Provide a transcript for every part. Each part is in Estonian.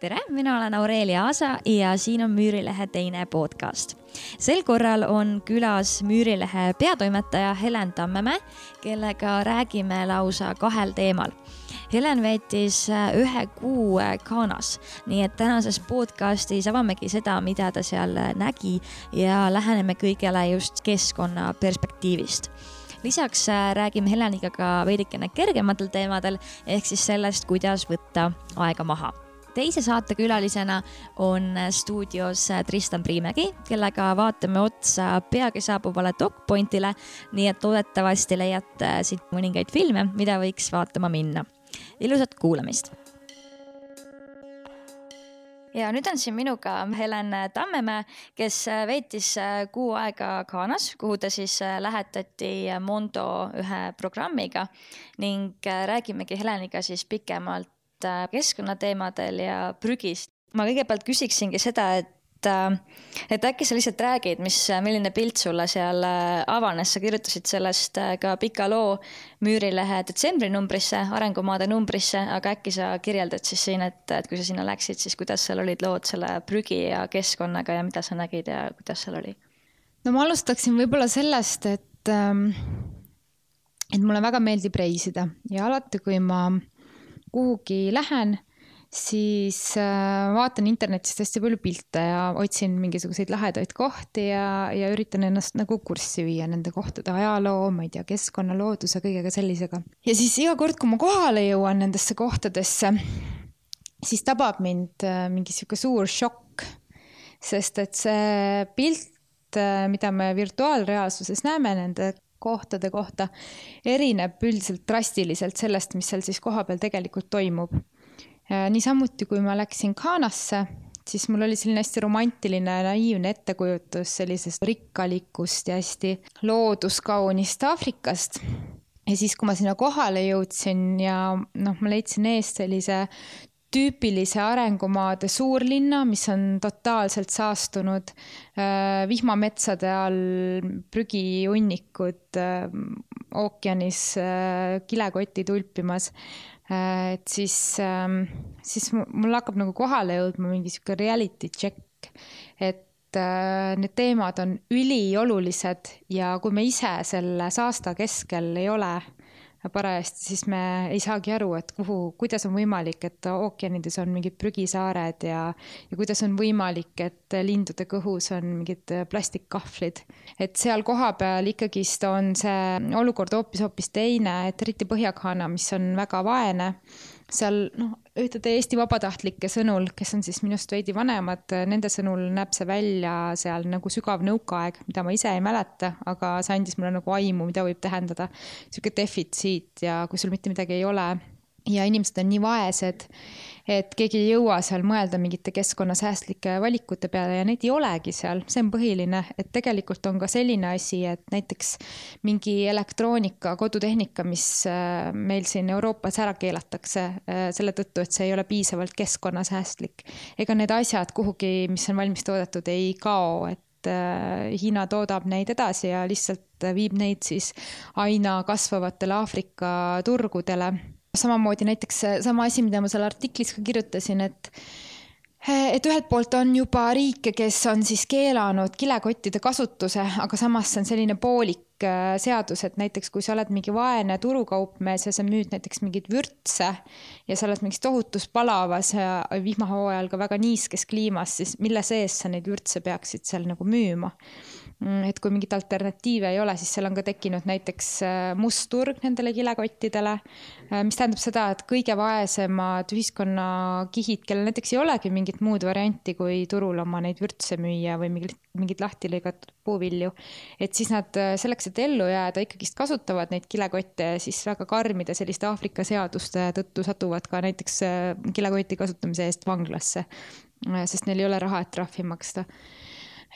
tere, mina olen Aurelia Aasa ja siin on Müürilehe teine podcast. sel korral on külas Müürilehe peatoimetaja Helen Tammemäe, kellega räägime lausa kahel teemal. Helen veetis äh, ühe kuu äh, Ghanas, nii et tänases podcastis avamegi seda, mida ta seal äh, nägi ja läheneme kõigele just keskkonna perspektiivist lisaks räägime Heleniga ka veidikene kergematel teemadel ehk siis sellest, kuidas võtta aega maha teise saatekülalisena on stuudios Tristan Priimägi, kellega vaatame otsa peagi saabuvale DocPointile, nii et loodetavasti leiate siit mõningaid filme, mida võiks vaatama minna. ilusat kuulamist! Ja nüüd on siin minuga Helen Tammemäe, kes veetis kuu aega Ghanas, kuhu ta siis lähetati Mondo ühe programmiga. Ning räägimegi Heleniga siis pikemalt Äh, keskkonnateemadel ja prügist. ma kõigepealt küsiksingi seda, et äh, et äkki sa lihtsalt räägid, mis, milline pilt sulle seal äh, avanes, sa kirjutasid sellest ka pika loo Müürilehe detsembri numbrisse, arengumaade numbrisse, aga äkki sa kirjeldad siis siin, et, et kui sa sinna läksid, siis kuidas seal olid lood selle prügi ja keskkonnaga ja mida sa nägid ja kuidas seal oli? no ma alustaksin võib-olla sellest, et ähm, et mulle väga meeldib reisida ja alati, kui ma kuhugi lähen, siis äh, vaatan internetist hästi palju pilte ja otsin mingisuguseid lahedaid kohti ja, ja üritan ennast nagu kurssi viia nende kohtade ajaloo, ma ei tea, keskkonna, looduse, kõigega sellisega. ja siis iga kord, kui ma kohale jõuan nendesse kohtadesse, siis tabab mind äh, mingi sihuke suur šokk. sest et see pilt, äh, mida me virtuaalreaalsuses näeme nende kohtade kohta erineb üldiselt drastiliselt sellest, mis seal siis kohapeal tegelikult toimub. niisamuti, kui ma läksin Ghanasse, siis mul oli selline hästi romantiline naiivne ettekujutus sellisest rikkalikust ja hästi looduskaunist Aafrikast. ja siis, kui ma sinna kohale jõudsin ja noh, ma leidsin eest sellise tüüpilise arengumaade suurlinna, mis on totaalselt saastunud, äh, vihmametsade all prügihunnikud äh, ookeanis äh, kilekotti tulpimas. et siis, ähm, siis mul hakkab nagu kohale jõudma mingi sihuke reality check, et need teemad on üliolulised ja kui me ise selle saasta keskel ei ole parajasti, siis me ei saagi aru, et kuhu, kuidas on võimalik, et ookeanides on mingid prügisaared ja, ja kuidas on võimalik, et lindude kõhus on mingid plastikkahvlid. et seal kohapeal ikkagist on see olukord hoopis, hoopis teine, et eriti Põhja-Ghana, mis on väga vaene seal noh, ühtede Eesti vabatahtlike sõnul, kes on siis minust veidi vanemad, nende sõnul näeb see välja seal nagu sügav nõukaaeg, mida ma ise ei mäleta, aga see andis mulle nagu aimu, mida võib tähendada sihuke defitsiit ja kui sul mitte midagi ei ole ja inimesed on nii vaesed, et keegi ei jõua seal mõelda mingite keskkonnasäästlike valikute peale ja neid ei olegi seal, see on põhiline, et tegelikult on ka selline asi, et näiteks mingi elektroonika, kodutehnika, mis äh, meil siin Euroopas ära keelatakse äh, selle tõttu, et see ei ole piisavalt keskkonnasäästlik. ega need asjad kuhugi, mis on valmis toodetud, ei kao, et äh, Hiina toodab neid edasi ja lihtsalt viib neid siis aina kasvavatele Aafrika turgudele samamoodi näiteks sama asi, mida ma seal artiklis ka kirjutasin, et et ühelt poolt on juba riike, kes on siis keelanud kilekottide kasutuse, aga samas see on selline poolik äh, seadus, et näiteks kui sa oled mingi vaene turukaupmees ja sa müüd näiteks mingeid vürtse ja sa oled mingis tohutus palavas ja vihmahooajal ka väga niiskes kliimas, siis mille sees sa neid vürtse peaksid seal nagu müüma et kui mingit alternatiive ei ole, siis seal on ka tekkinud näiteks äh, must turg nendele kilekottidele, äh, mis tähendab seda, et kõige vaesemad ühiskonnakihid, kellel näiteks ei olegi mingit muud varianti, kui turul oma neid vürtse müüa või mingit, mingit lahti lõigatud puuvilju, et siis nad äh, selleks, et ellu jääda, ikkagist kasutavad neid kilekotte ja siis väga karmide selliste Aafrika seaduste tõttu satuvad ka näiteks kilekoti kasutamise eest vanglasse, sest neil ei ole raha, et trahvi maksta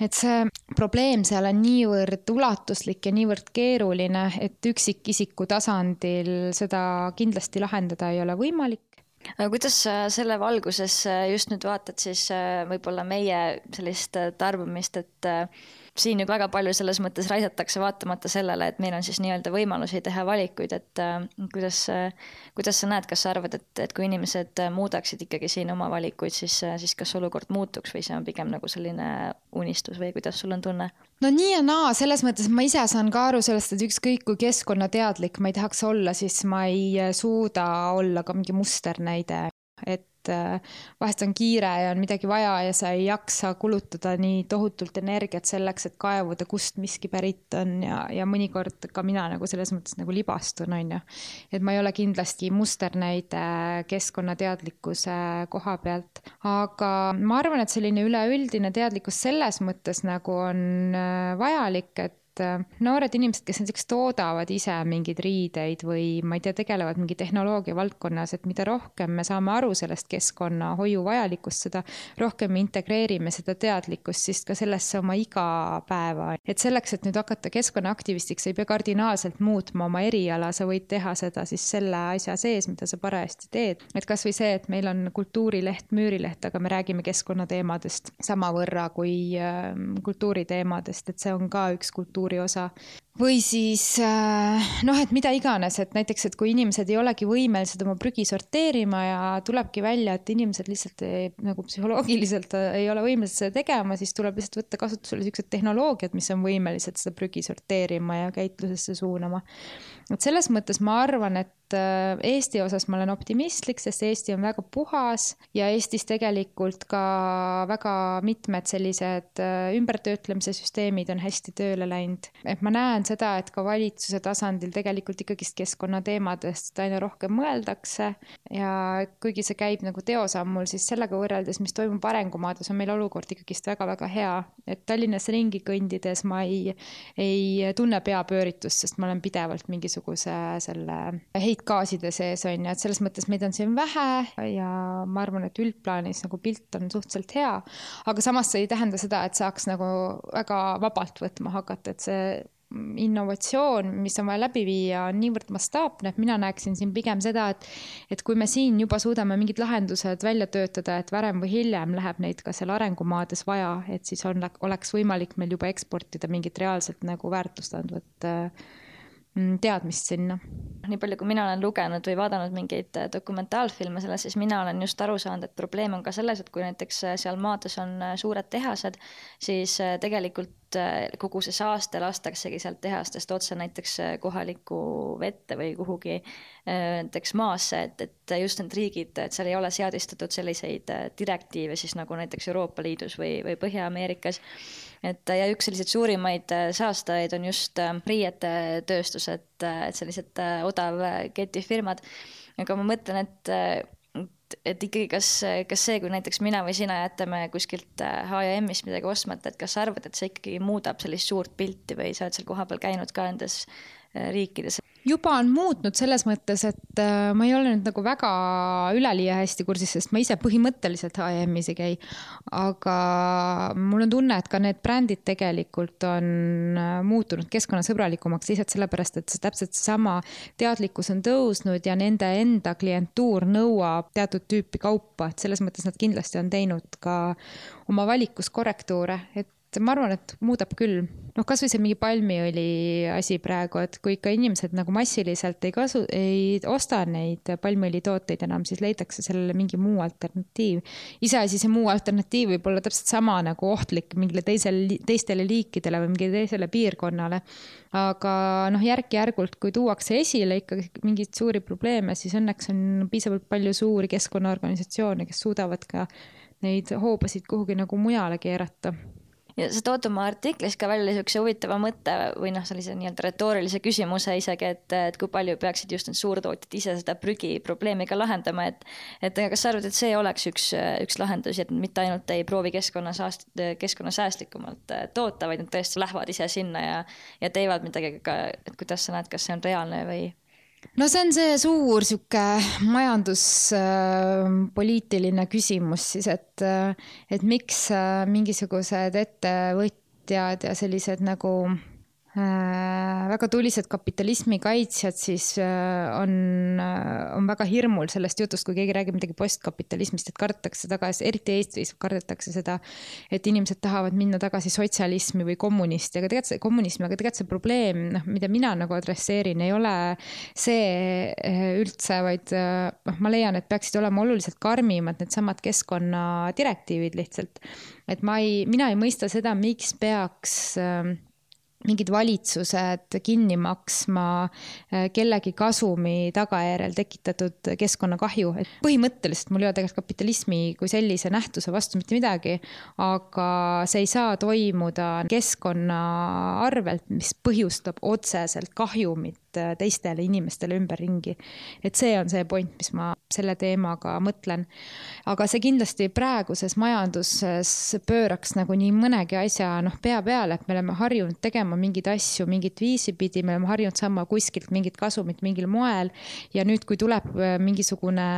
et see probleem seal on niivõrd ulatuslik ja niivõrd keeruline, et üksikisiku tasandil seda kindlasti lahendada ei ole võimalik. aga kuidas sa selle valguses just nüüd vaatad siis äh, võib-olla meie sellist tarbimist, et äh, siin ju väga palju selles mõttes raisatakse, vaatamata sellele, et meil on siis nii-öelda võimalusi teha valikuid, et äh, kuidas, kuidas sa näed, kas sa arvad, et, et kui inimesed muudaksid ikkagi siin oma valikuid, siis, siis kas olukord muutuks või see on pigem nagu selline unistus või kuidas sul on tunne? no nii ja naa, selles mõttes, ma ise saan ka aru sellest, et ükskõik kui keskkonnateadlik ma ei tahaks olla, siis ma ei suuda olla ka mingi musternäide, et äh, vahest on kiire ja on midagi vaja ja sa ei jaksa kulutada nii tohutult energiat selleks, et kaevuda, kust miski pärit on ja, ja mõnikord ka mina nagu selles mõttes nagu libastun, on ju. et ma ei ole kindlasti musternäide keskkonnateadlikkuse koha pealt, aga ma arvan, et selline üleüldine teadlikkus selles mõttes nagu on äh, vajalik, et et äh, noored inimesed, kes näiteks toodavad ise mingeid riideid või ma ei tea, tegelevad mingi tehnoloogia valdkonnas, et mida rohkem me saame aru sellest keskkonnahoiu vajalikkust, seda rohkem me integreerime seda teadlikkust siis ka sellesse oma igapäeva. et selleks, et nüüd hakata keskkonnaaktivistiks, ei pea kardinaalselt muutma oma eriala, sa võid teha seda siis selle asja sees, mida sa parajasti teed. et kasvõi see, et meil on kultuurileht, müürileht, aga me räägime keskkonnateemadest samavõrra kui äh, kultuuriteemadest, et see on ka üks kultuuri kultuuri osa. või siis äh, noh, et mida iganes, et näiteks, et kui inimesed ei olegi võimelised oma prügi sorteerima ja tulebki välja, et inimesed lihtsalt ei, nagu psühholoogiliselt äh, ei ole võimelised seda tegema, siis tuleb lihtsalt võtta kasutusele siuksed tehnoloogiad, mis on võimelised seda prügi sorteerima ja käitlusesse suunama. et selles mõttes ma arvan, et Äh, Eesti osas ma olen optimistlik, sest Eesti on väga puhas ja Eestis tegelikult ka väga mitmed sellised äh, ümbertöötlemise süsteemid on hästi tööle läinud. et ma näen seda, et ka valitsuse tasandil tegelikult ikkagist keskkonnateemadest aina rohkem mõeldakse ja kuigi see käib nagu teosammul, siis sellega võrreldes, mis toimub arengumaades, on meil olukord ikkagist väga-väga hea. et Tallinnas ringi kõndides ma ei, ei tunne peapööritust, sest ma olen pidevalt mingisuguse selle heit heitgaaside sees on ju, et selles mõttes meid on siin vähe ja ma arvan, et üldplaanis nagu pilt on suhteliselt hea. aga samas see ei tähenda seda, et saaks nagu väga vabalt võtma hakata, et see innovatsioon, mis on vaja läbi viia, on niivõrd mastaapne, et mina näeksin siin pigem seda, et et kui me siin juba suudame mingid lahendused välja töötada, et varem või hiljem läheb neid ka seal arengumaades vaja, et siis on, oleks võimalik meil juba eksportida mingit reaalselt nagu väärtust andvat äh, teadmist sinna. nii palju, kui mina olen lugenud või vaadanud mingeid äh, dokumentaalfilme sellest, siis mina olen just aru saanud, et probleem on ka selles, et kui näiteks äh, seal maades on äh, suured tehased, siis tegelikult kogu see saaste lastaksegi sealt tehastest otse näiteks kohalikku vette või kuhugi näiteks maasse, et, et just need riigid, et seal ei ole seadistatud selliseid direktiive siis nagu näiteks Euroopa Liidus või, või Põhja-Ameerikas et ja üks selliseid suurimaid äh, saastajaid on just äh, riiete tööstus, et, äh, et sellised odav ketifirmad. aga ma mõtlen, et et ikkagi, kas, kas see, kui näiteks mina või sina jätame kuskilt H&M-ist midagi ostmata, et kas sa arvad, et see ikkagi muudab sellist suurt pilti või sa oled seal kohapeal käinud ka nendes riikides? juba on muutnud selles mõttes, et äh, ma ei ole nüüd nagu väga üleliia hästi kursis, sest ma ise põhimõtteliselt HM-is ei käi. aga mul on tunne, et ka need brändid tegelikult on äh, muutunud keskkonnasõbralikumaks lihtsalt sellepärast, et see täpselt seesama teadlikkus on tõusnud ja nende enda klientuur nõuab teatud tüüpi kaupa, et selles mõttes nad kindlasti on teinud ka oma valikus korrektuure, et ma arvan, et muudab küll. noh, kasvõi see mingi palmiõli asi praegu, et kui ikka inimesed nagu massiliselt ei kasu, ei osta neid palmiõlitooteid enam, siis leitakse sellele mingi muu alternatiiv. iseasi, see muu alternatiiv võib olla täpselt sama nagu ohtlik mingile teisele, teistele liikidele või mingile teisele piirkonnale. aga noh, järk-järgult, kui tuuakse esile ikkagi mingeid suuri probleeme, siis õnneks on piisavalt palju suuri keskkonnaorganisatsioone, kes suudavad ka neid hoobasid kuhugi nagu mujale keerata ja sa tood oma artiklis ka välja niisuguse huvitava mõtte või noh, sellise nii-öelda retoorilise küsimuse isegi, et, et kui palju peaksid just need suurtootjad ise seda prügiprobleemi ka lahendama, et et kas sa arvad, et see oleks üks, üks lahendusi, et mitte ainult ei proovi keskkonnasaast-, keskkonnasäästlikumalt toota, vaid nad tõesti lähevad ise sinna ja ja teevad midagi ka, et kuidas sa näed, kas see on reaalne või no see on see suur sihuke majanduspoliitiline äh, küsimus siis, et, äh, et miks äh, mingisugused ettevõtjad ja sellised nagu väga tulised kapitalismi kaitsjad siis äh, on, äh, on väga hirmul sellest jutust, kui keegi räägib midagi postkapitalismist, et kardetakse tagasi, eriti Eestis kardetakse seda, et inimesed tahavad minna tagasi sotsialismi või kommunisti, aga tegelikult see kommunism, aga tegelikult see probleem, noh, mida mina nagu adresseerin, ei ole see üldse, vaid noh, ma leian, et peaksid olema oluliselt karmimad needsamad keskkonnadirektiivid lihtsalt. et ma ei, mina ei mõista seda, miks peaks äh, mingid valitsused kinni maksma äh, kellegi kasumi tagajärjel tekitatud keskkonnakahju, et põhimõtteliselt mul ei ole tegelikult kapitalismi kui sellise nähtuse vastu mitte midagi, aga see ei saa toimuda keskkonna arvelt, mis põhjustab otseselt kahjumit teistele inimestele ümberringi. et see on see point, mis ma selle teemaga mõtlen. aga see kindlasti praeguses majanduses pööraks nagu nii mõnegi asja noh, pea peale, et me oleme harjunud tegema mingeid asju mingit viisi pidi, me oleme harjunud saama kuskilt mingit kasumit mingil moel ja nüüd, kui tuleb äh, mingisugune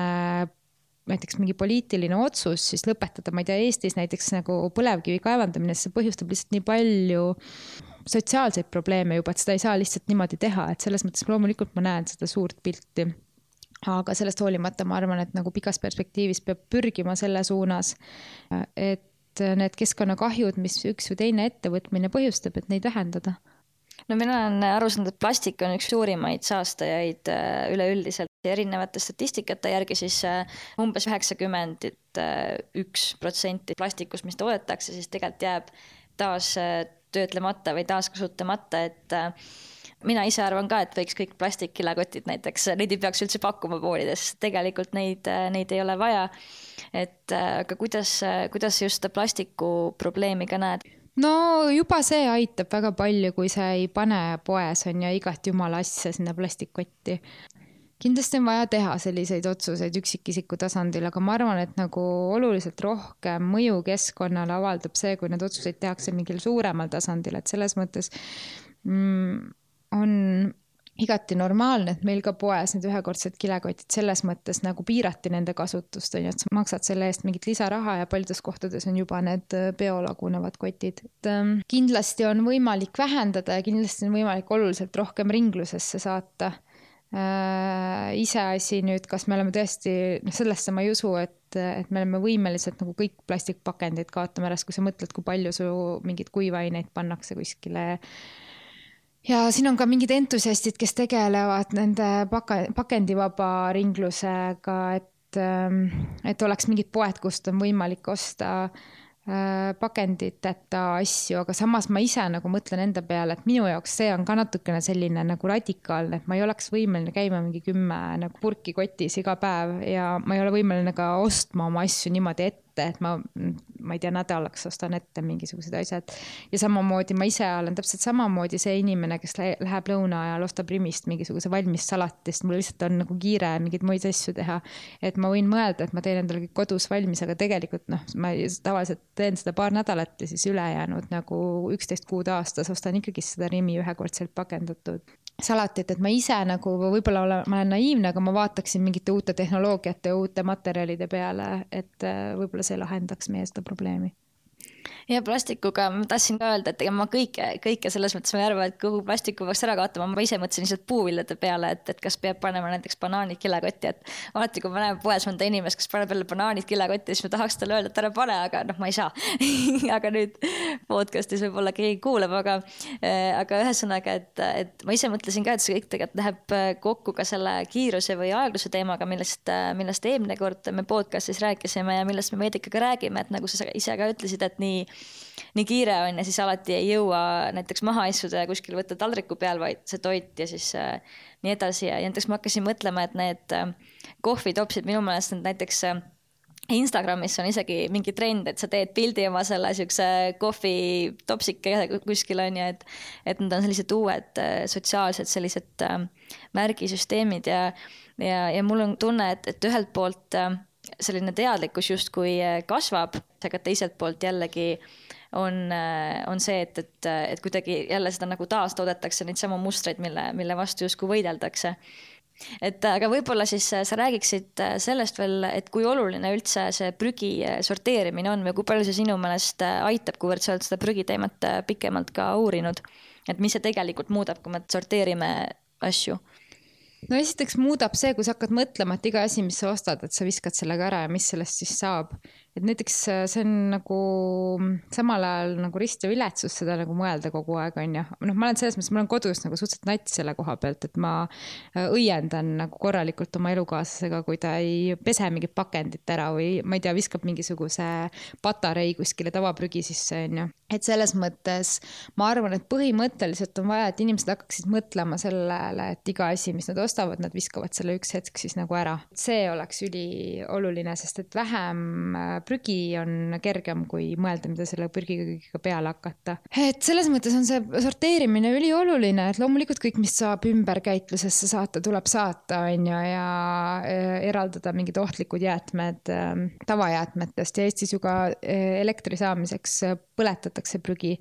näiteks mingi poliitiline otsus, siis lõpetada, ma ei tea, Eestis näiteks nagu põlevkivi kaevandamine, see põhjustab lihtsalt nii palju sotsiaalseid probleeme juba, et seda ei saa lihtsalt niimoodi teha, et selles mõttes loomulikult ma näen seda suurt pilti. aga sellest hoolimata ma arvan, et nagu pikas perspektiivis peab pürgima selle suunas, et need keskkonnakahjud, mis üks või teine ettevõtmine põhjustab, et neid vähendada no mina olen aru saanud, et plastik on üks suurimaid saastajaid äh, üleüldiselt erinevate statistikate järgi siis äh, umbes üheksakümmend üks protsenti plastikust, mis toodetakse, siis tegelikult jääb taas äh, töötlemata või taaskasutamata, et äh, mina ise arvan ka, et võiks kõik plastikkilekotid näiteks, neid ei peaks üldse pakkuma poodides, tegelikult neid, äh, neid ei ole vaja. et äh, aga kuidas, kuidas sa just seda plastiku probleemi ka näed? no juba see aitab väga palju, kui sa ei pane poes on ju igat jumala asja sinna plastikkotti kindlasti on vaja teha selliseid otsuseid üksikisiku tasandil, aga ma arvan, et nagu oluliselt rohkem mõju keskkonnale avaldab see, kui need otsuseid tehakse mingil suuremal tasandil, et selles mõttes mm, on igati normaalne, et meil ka poes need ühekordsed kilekotid selles mõttes nagu piirati nende kasutust, on ju, et sa maksad selle eest mingit lisaraha ja paljudes kohtades on juba need äh, biolagunevad kotid. et ähm, kindlasti on võimalik vähendada ja kindlasti on võimalik oluliselt rohkem ringlusesse saata äh, iseasi nüüd, kas me oleme tõesti, noh, sellesse ma ei usu, et, et me oleme võimelised nagu kõik plastikpakendid kaotama ära, sest kui sa mõtled, kui palju su mingeid kuivaineid pannakse kuskile. ja siin on ka mingid entusiastid, kes tegelevad nende paka-, pakendivaba ringlusega, et, ähm, et oleks mingid poed, kust on võimalik osta äh, Äh, pakenditeta asju, aga samas ma ise nagu mõtlen enda peale, et minu jaoks see on ka natukene selline nagu radikaalne, et ma ei oleks võimeline käima mingi kümme nagu purki kotis iga päev ja ma ei ole võimeline ka ostma oma asju niimoodi ette ette, et ma, ma ei tea, nädalaks ostan ette mingisugused asjad. ja samamoodi ma ise olen täpselt samamoodi see inimene, kes läheb lõuna ajal, ostab Rimist mingisuguse valmis salati, sest mul lihtsalt on nagu kiire mingeid muid asju teha. et ma võin mõelda, et ma teen endale kõik kodus valmis, aga tegelikult noh, ma tavaliselt teen seda paar nädalat ja siis ülejäänud nagu üksteist kuud aastas ostan ikkagi seda Rimi ühekordselt pakendatud salatit, et ma ise nagu võib-olla olen, ma olen naiivne, aga ma vaataksin mingite uute tehnoloogiate ja uute materjalide peale, et äh, võib-olla see lahendaks meie seda probleemi ja plastikuga ma tahtsin ka öelda, et ega ma kõike, kõike selles mõttes ma ei arva, et kogu plastiku peaks ära kaotama, ma ise mõtlesin lihtsalt puuviljade peale, et, et kas peab panema näiteks banaanid kilekotti, et alati, kui ma näen poes mõnda inimest, kes paneb jälle banaanid kilekotti, siis ma tahaks talle öelda, et ära pane, aga noh, ma ei saa. Aga nüüd podcast'is võib-olla keegi kuulab, aga, äh, aga ühesõnaga, et, et ma ise mõtlesin ka, et see kõik tegelikult läheb äh, kokku ka selle kiiruse või aegluse teemaga, millest, äh, millest eelmine kord me podcast'is rääkisime ja millest me Veedikaga räägime, et nagu sa ise ka ütlesid, et nii nii kiire on ja siis alati ei jõua näiteks maha istuda ja kuskil võtta taldriku peal, vaid see toit ja siis äh, nii edasi. Ja, ja näiteks ma hakkasin mõtlema, et need äh, kohvitopsid minu meelest need näiteks äh, Instagramis on isegi mingi trend, et sa teed pildi oma selle siukse kohvitopsike kuskil on ju, et, et need on sellised uued äh, sotsiaalsed sellised äh, märgisüsteemid ja, ja, ja mul on tunne, et, et ühelt poolt äh, selline teadlikkus justkui äh, kasvab, aga teiselt poolt jällegi on, äh, on see, et, et, et kuidagi jälle seda nagu taastoodetakse neid samu mustreid, mille, mille vastu justkui võideldakse. et aga võib-olla siis äh, sa räägiksid sellest veel, et kui oluline üldse see prügi sorteerimine on või kui palju see sinu meelest aitab, kuivõrd sa oled seda prügiteemat pikemalt ka uurinud et mis see tegelikult muudab, kui me sorteerime asju? No esiteks muudab see, kui sa hakkad mõtlema, et iga asi, mis sa ostad, et sa viskad selle ka ära ja mis sellest siis saab et näiteks äh, see on nagu samal ajal nagu rist ja viletsus seda nagu mõelda kogu aeg, on ju. noh, ma olen selles mõttes, ma olen kodus nagu suhteliselt nats selle koha pealt, et ma äh, õiendan nagu korralikult oma elukaaslasega, kui ta ei pese mingit pakendit ära või ma ei tea, viskab mingisuguse patarei kuskile tavaprügi sisse, on ju. et selles mõttes ma arvan, et põhimõtteliselt on vaja, et inimesed hakkaksid mõtlema sellele, et iga asi, mis nad ostavad, nad viskavad selle üks hetk siis nagu ära. see oleks ülioluline, sest et vähem äh, prügi on kergem, kui mõelda, mida selle prügiga kõigega peale hakata. et selles mõttes on see sorteerimine ülioluline, et loomulikult kõik, mis saab ümberkäitlusesse saata, tuleb saata, on ju, ja eraldada mingid ohtlikud jäätmed ähm, tavajäätmetest ja Eestis ju ka äh, elektri saamiseks äh, põletatakse prügi,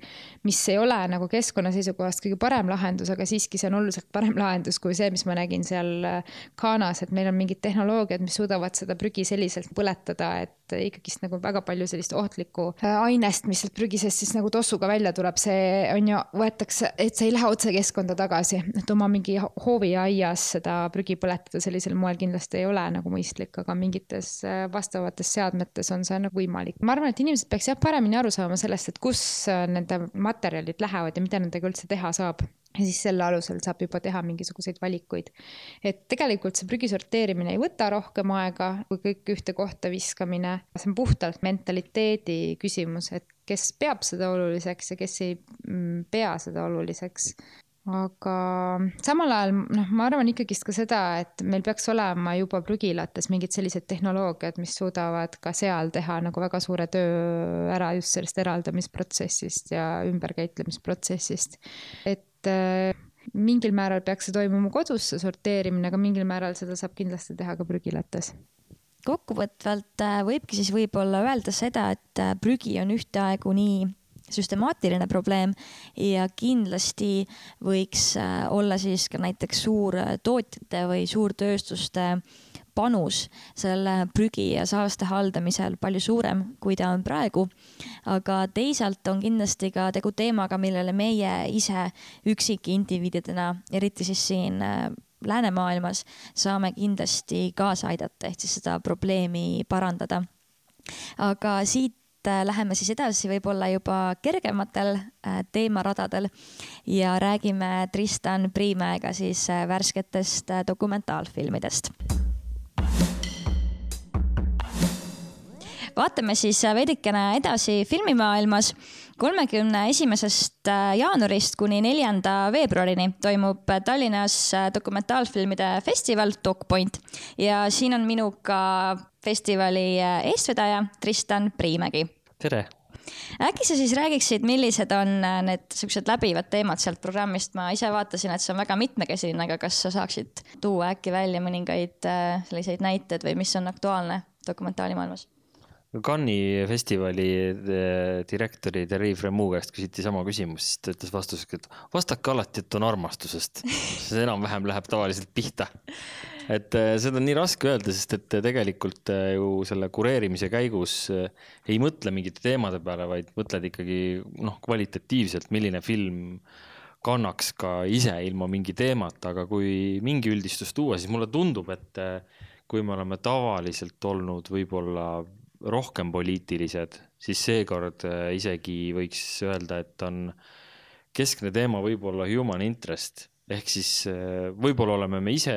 mis ei ole nagu keskkonna seisukohast kõige parem lahendus, aga siiski see on oluliselt parem lahendus kui see, mis ma nägin seal äh, Ghanas, et meil on mingid tehnoloogiad, mis suudavad seda prügi selliselt põletada, et ikkagist nagu väga palju sellist ohtlikku äh, ainest, mis sealt prügi seest siis nagu tossuga välja tuleb, see on ju, võetakse, et see ei lähe otse keskkonda tagasi, et oma mingi hooviaias seda prügi põletada sellisel moel kindlasti ei ole nagu mõistlik, aga mingites äh, vastavates seadmetes on see nagu võimalik. ma arvan, et inimesed peaks jah paremini aru saama sellest, et kus äh, nende materjalid lähevad ja mida nendega üldse teha saab ja siis selle alusel saab juba teha mingisuguseid valikuid. et tegelikult see prügi sorteerimine ei võta rohkem aega kui kõik ühte kohta viskamine. see on puhtalt mentaliteedi küsimus, et kes peab seda oluliseks ja kes ei mm, pea seda oluliseks aga samal ajal noh, ma arvan ikkagist ka seda, et meil peaks olema juba prügilates mingid sellised tehnoloogiad, mis suudavad ka seal teha nagu väga suure töö ära just sellest eraldamisprotsessist ja ümberkäitlemisprotsessist. et äh, mingil määral peaks see toimuma kodus, see sorteerimine, aga mingil määral seda saab kindlasti teha ka prügilates. Kokkuvõtvalt äh, võibki siis võib-olla öelda seda, et äh, prügi on ühtaegu nii süstemaatiline probleem ja kindlasti võiks äh, olla siis ka näiteks suurtootjate või suurtööstuste panus selle prügi ja saaste haldamisel palju suurem, kui ta on praegu. aga teisalt on kindlasti ka tegu teemaga, millele meie ise üksikindiviididena, eriti siis siin äh, läänemaailmas, saame kindlasti kaasa aidata, ehk siis seda probleemi parandada. aga siit Äh, läheme siis edasi võib-olla juba kergematel äh, teemaradadel ja räägime Tristan Priimäega siis värsketest dokumentaalfilmidest. Vaatame siis veidikene edasi filmimaailmas kolmekümne esimesest jaanuarist kuni neljanda veebruarini toimub Tallinnas dokumentaalfilmide festival DocPoint ja siin on minuga festivali äh, eestvedaja Tristan Priimägi. tere! äkki sa siis räägiksid, millised on äh, need siuksed läbivad teemad sealt programmist, ma ise vaatasin, et see on väga mitmekesine, aga kas sa saaksid tuua äkki välja mõningaid äh, selliseid näiteid või mis on aktuaalne dokumentaalimaailmas? Cannes'i festivali direktori Terri Fremou käest küsiti sama küsimus, siis ta ütles vastuseks, et vastake alati, et on armastusest. see enam-vähem läheb tavaliselt pihta et äh, seda on nii raske öelda, sest et tegelikult äh, ju selle kureerimise käigus ei mõtle mingite teemade peale, vaid mõtled ikkagi noh, kvalitatiivselt, milline film kannaks ka ise ilma mingi teemata, aga kui mingi üldistus tuua, siis mulle tundub, et kui me oleme tavaliselt olnud võib-olla rohkem poliitilised, siis seekord isegi võiks öelda, et on keskne teema võib-olla human interest. Ehk siis äh, võib-olla oleme me ise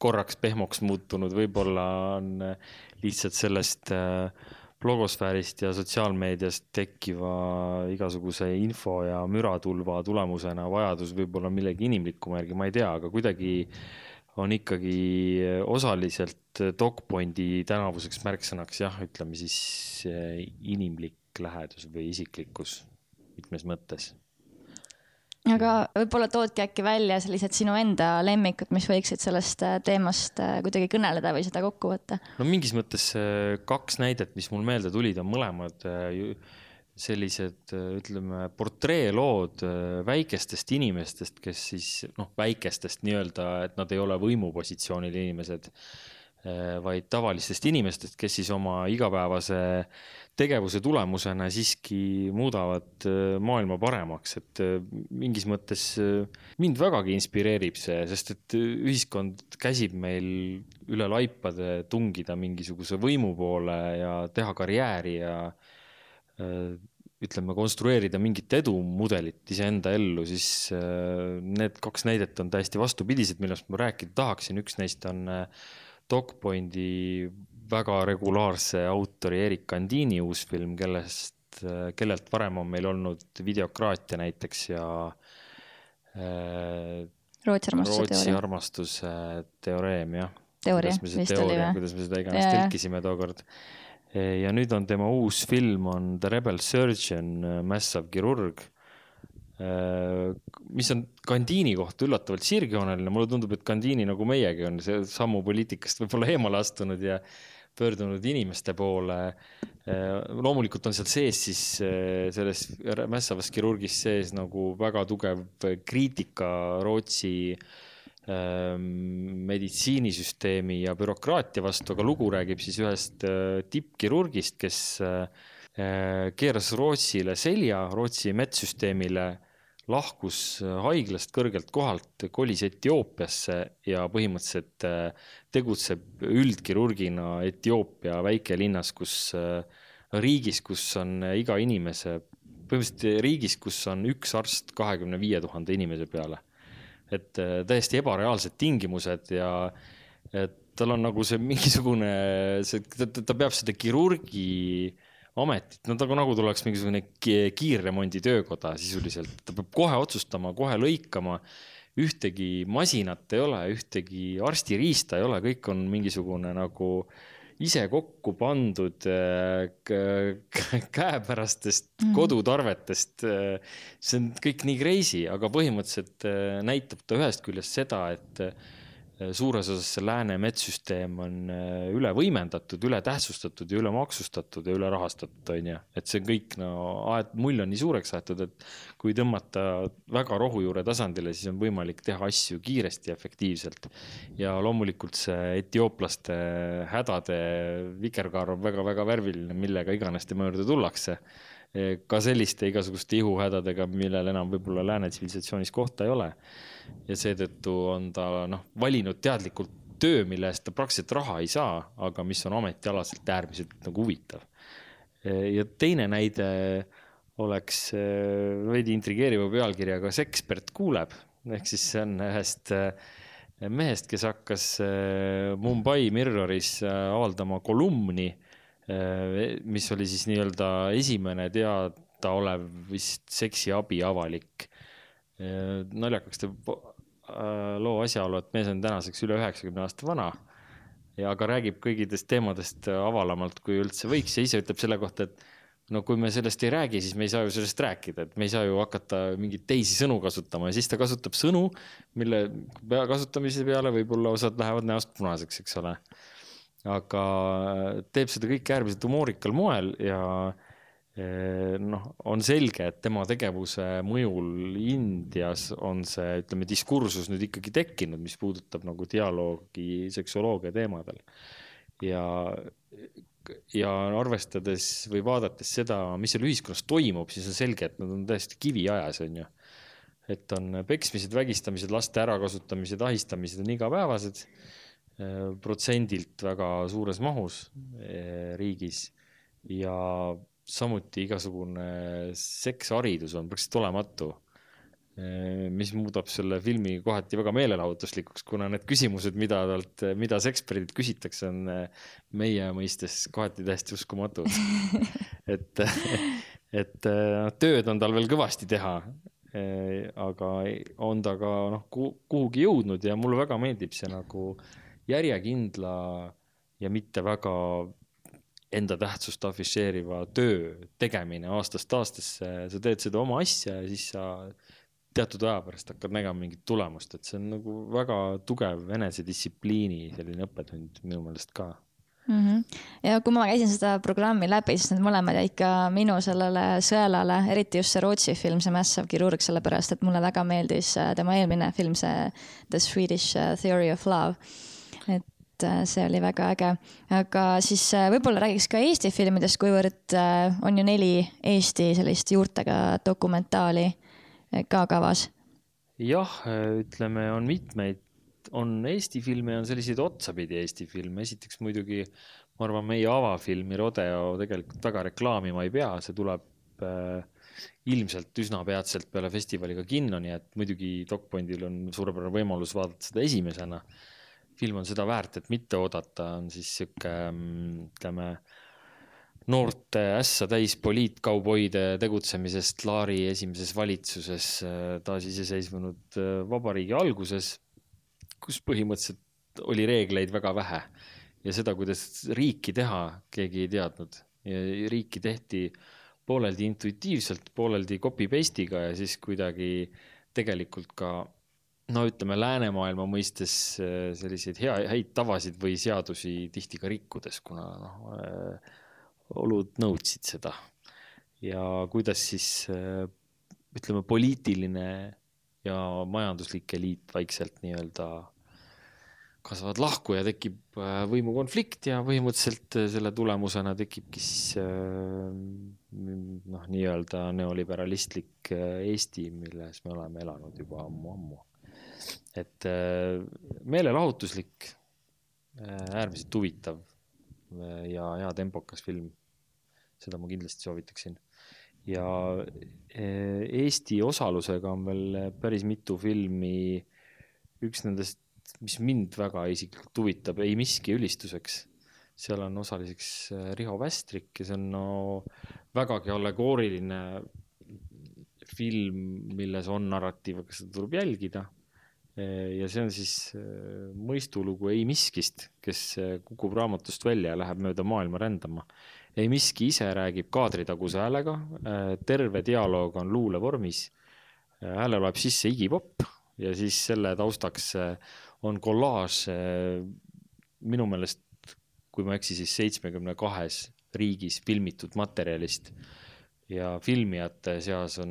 korraks pehmoks muutunud, võib-olla on äh, lihtsalt sellest äh, blogosfäärist ja sotsiaalmeediast tekkiva igasuguse info ja müratulva tulemusena vajadus võib-olla millegi inimlikuma järgi, ma ei tea, aga kuidagi on ikkagi osaliselt DocPointi tänavuseks märksõnaks jah, ütleme siis inimlik lähedus või isiklikkus mitmes mõttes aga võib-olla toodki äkki välja sellised sinu enda lemmikud, mis võiksid sellest äh, teemast äh, kuidagi kõneleda või seda kokku võtta? no mingis mõttes äh, kaks näidet, mis mul meelde tulid, on mõlemad sellised, ütleme, portreelood väikestest inimestest, kes siis noh, väikestest nii-öelda, et nad ei ole võimupositsioonil inimesed vaid tavalistest inimestest, kes siis oma igapäevase tegevuse tulemusena siiski muudavad maailma paremaks, et mingis mõttes mind vägagi inspireerib see, sest et ühiskond käsib meil üle laipade tungida mingisuguse võimu poole ja teha karjääri ja ütleme, konstrueerida mingit edumudelit iseenda ellu, siis äh, need kaks näidet on täiesti vastupidised, millest ma rääkida tahaksin. üks neist on äh, DocPointi väga regulaarse autori Erik Andini uus film, kellest, äh, kellelt varem on meil olnud videokraatia näiteks ja Rootsi armastuse Rootsi teooria. armastuse teoreem, jah. kuidas me seda iganes tõlkisime tookord ja nüüd on tema uus film on The Rebel Surgeon, mässav kirurg. mis on Gandini kohta üllatavalt sirgjooneline, mulle tundub, et Gandini nagu meiegi on see sammu poliitikast võib-olla eemale astunud ja pöördunud inimeste poole. loomulikult on seal sees siis selles mässavas kirurgis sees nagu väga tugev kriitika Rootsi meditsiinisüsteemi ja bürokraatia vastu, aga lugu räägib siis ühest tippkirurgist, kes keeras Rootsile selja, Rootsi medssüsteemile, lahkus haiglast kõrgelt kohalt, kolis Etioopiasse ja põhimõtteliselt tegutseb üldkirurgina Etioopia väikelinnas, kus, riigis, kus on iga inimese, põhimõtteliselt riigis, kus on üks arst kahekümne viie tuhande inimese peale et äh, täiesti ebareaalsed tingimused ja et tal on nagu see mingisugune, see, ta, peab seda kirurgi ametit, no ta nagu tuleks mingisugune kiirremondi töökoda sisuliselt, ta peab kohe otsustama, kohe lõikama. ühtegi masinat ei ole, ühtegi arstiriista ei ole, kõik on mingisugune nagu ise kokku pandud käepärastest mm kodutarvetest. see on kõik nii crazy, aga põhimõtteliselt näitab ta ühest küljest seda, et suures osas see lääne medssüsteem on üle võimendatud, üle tähtsustatud ja üle maksustatud ja üle rahastatud, on ju. et see kõik no aed, mull on nii suureks aetud, et kui tõmmata väga rohujuure tasandile, siis on võimalik teha asju kiiresti ja efektiivselt. ja loomulikult see etiooplaste hädade vikerkaar on väga-väga värviline, millega iganes tema juurde tullakse ka selliste igasuguste ihuhädadega, millel enam võib-olla lääne tsivilisatsioonis kohta ei ole. Ja seetõttu on ta noh, valinud teadlikult töö, mille eest ta praktiliselt raha ei saa, aga mis on ametialaselt äärmiselt nagu huvitav. ja teine näide oleks veidi intrigeeriva pealkirjaga See ekspert kuuleb, ehk siis see on ühest mehest, kes hakkas Mumbai Mirroris avaldama kolumni mis oli siis nii-öelda esimene teadaolev vist seksiabi avalik. Naljakaks teeb loo asjaolu, et mees on tänaseks üle üheksakümne aasta vana ja aga räägib kõigidest teemadest avalamalt, kui üldse võiks ja ise ütleb selle kohta, et no kui me sellest ei räägi, siis me ei saa ju sellest rääkida, et me ei saa ju hakata mingeid teisi sõnu kasutama. Ja siis ta kasutab sõnu, mille kasutamise peale võib-olla osad lähevad näost punaseks, eks ole. Aga teeb seda kõike äärmiselt humoorikal moel ja noh, on selge, et tema tegevuse mõjul Indias on see, ütleme, diskursus nüüd ikkagi tekkinud, mis puudutab nagu dialoogi seksuoloogia teemadel. ja, ja arvestades või vaadates seda, mis seal ühiskonnas toimub, siis on selge, et nad on täiesti kiviajas, on ju. et on peksmised, vägistamised, laste ärakasutamised, ahistamised on igapäevased protsendilt väga suures mahus riigis ja samuti igasugune seksharidus on praktiliselt olematu. Mis muudab selle filmi kohati väga meelelahutuslikuks, kuna need küsimused, mida talt, mida eksperdilt küsitakse, on meie mõistes kohati täiesti uskumatud. et, et tööd on tal veel kõvasti teha. aga on ta ka noh, kuhugi jõudnud ja mulle väga meeldib see nagu järjekindla ja mitte väga enda tähtsust afišeeriva töö tegemine aastast aastasse, sa teed seda oma asja ja siis sa teatud aja pärast hakkad nägema mingit tulemust, et see on nagu väga tugev enesedistsipliini selline õppetund minu meelest ka mm. -hmm. ja kui ma käisin seda programmi läbi, siis need mõlemad jäid ka minu sellele sõelale, eriti just see Rootsi film, see Mässav kirurg, sellepärast et mulle väga meeldis äh, tema eelmine film, see The Swedish äh, Theory of Love et et äh, see oli väga äge. aga siis äh, võib-olla räägiks ka Eesti filmidest, kuivõrd äh, on ju neli Eesti sellist juurtega dokumentaali ka kavas. jah, ütleme, on mitmeid, on Eesti filme, on selliseid otsapidi Eesti filme, esiteks muidugi ma arvan, meie avafilmi Rodeo tegelikult väga reklaamima ei pea, see tuleb äh, ilmselt üsna peatselt peale festivali ka kinno, nii et muidugi DocPointil on suurepärane võimalus vaadata seda esimesena. Film on seda väärt, et mitte oodata, on siis sihuke, mm, ütleme, noorte ässa täis poliitkauboide tegutsemisest Laari esimeses valitsuses taasiseseisvunud äh, vabariigi alguses, kus põhimõtteliselt oli reegleid väga vähe. Ja seda, kuidas riiki teha, keegi ei teadnud. Riiki tehti äh, pooleldi intuitiivselt, pooleldi copy paste'iga ja siis kuidagi tegelikult ka no ütleme, läänemaailma mõistes äh, selliseid hea, häid tavasid või seadusi tihti ka rikkudes, kuna noh, äh, olud nõudsid seda. ja kuidas siis äh, ütleme, poliitiline ja majanduslik eliit vaikselt nii-öelda kasvavad lahku ja tekib võimukonflikt ja põhimõtteliselt selle tulemusena tekibki siis noh, nii-öelda neoliberalistlik Eesti, milles me oleme elanud juba ammu-ammu. Et meelelahutuslik, äärmiselt huvitav ja hea tempokas film. seda ma kindlasti soovitaksin. ja Eesti osalusega on veel päris mitu filmi. üks nendest mis mind väga isiklikult huvitab, ei miski ülistuseks. seal on osaliseks äh, Riho Västrik ja see on no vägagi allegooriline film, milles on narratiiv, aga seda tuleb jälgida. Äh, ja see on siis äh, mõistulugu Ei miskist, kes kukub raamatust välja ja läheb mööda maailma rändama. ei miski ise räägib kaadritaguse häälega, terve dialoog on luulevormis. hääle loeb sisse Iggy Pop ja siis selle taustaks on kollaaž minu meelest, kui ma ei eksi, siis seitsmekümne kahes riigis filmitud materjalist ja filmijate seas on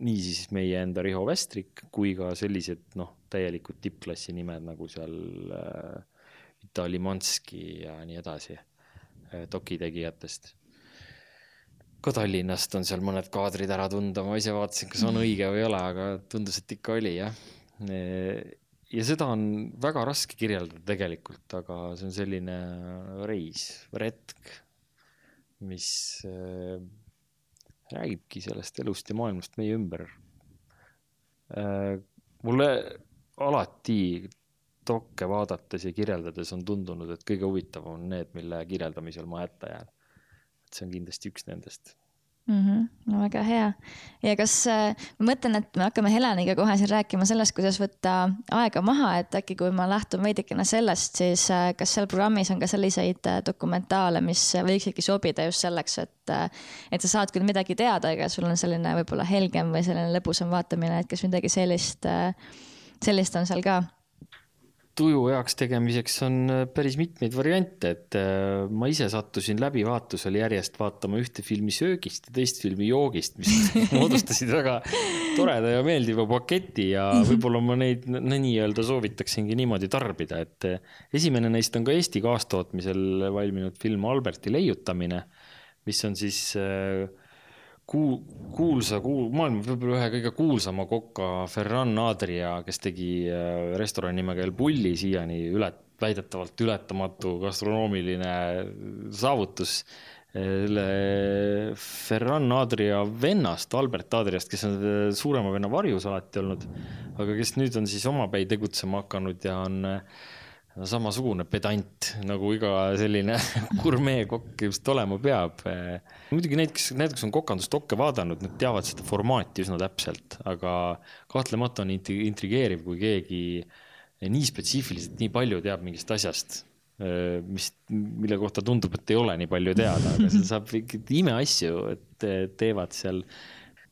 niisiis meie enda Riho Vestrik kui ka sellised noh, täielikud tippklassi nimed nagu seal äh, Vitali Manski ja nii edasi äh, dokitegijatest. ka Tallinnast on seal mõned kaadrid ära tunda, ma ise vaatasin, kas on õige või ei ole, aga tundus, et ikka oli jah ja seda on väga raske kirjeldada tegelikult, aga see on selline reis, retk, mis äh, räägibki sellest elust ja maailmast meie ümber äh,. mulle alati dokke vaadates ja kirjeldades on tundunud, et kõige huvitavam on need, mille kirjeldamisel ma hätta jään. et see on kindlasti üks nendest mm. -hmm. no väga hea. ja kas äh,, ma mõtlen, et me hakkame Heleniga kohe siin rääkima sellest, kuidas võtta aega maha, et äkki kui ma lähtun veidikene sellest, siis äh, kas seal programmis on ka selliseid äh, dokumentaale, mis võiksidki sobida just selleks, et et sa saad küll midagi teada, aga sul on selline võib-olla helgem või selline lõbusam vaatamine, et kas midagi sellist sellist on seal ka tuju heaks tegemiseks on äh, päris mitmeid variante, et äh, ma ise sattusin läbivaatusel järjest vaatama ühte filmi söögist ja teist filmi joogist, mis moodustasid väga toreda ja meeldiva paketi ja võib-olla ma neid nii-öelda soovitaksingi niimoodi tarbida, et äh, esimene neist on ka Eesti kaastootmisel valminud film Alberti leiutamine, mis on siis äh, kuul-, kuulsa, kuul-, maailma võib-olla ühe kõige kuulsama koka Ferran Adria, kes tegi äh, restorani nimega El Bulli siiani üle, väidetavalt ületamatu gastronoomiline saavutus. selle Ferran Adria vennast, Albert Adriast, kes on äh, suurema venna varjus alati olnud, aga kes nüüd on siis omapäi tegutsema hakanud ja on äh, samasugune pedant nagu iga selline gurmeekokk just olema peab. muidugi need, kes näiteks on kokandusdokke vaadanud, nad teavad seda formaati üsna täpselt, aga kahtlemata on intrigeeriv, kui keegi nii spetsiifiliselt nii palju teab mingist asjast, mis, mille kohta tundub, et ei ole nii palju teada, aga seal saab imeasju, et teevad seal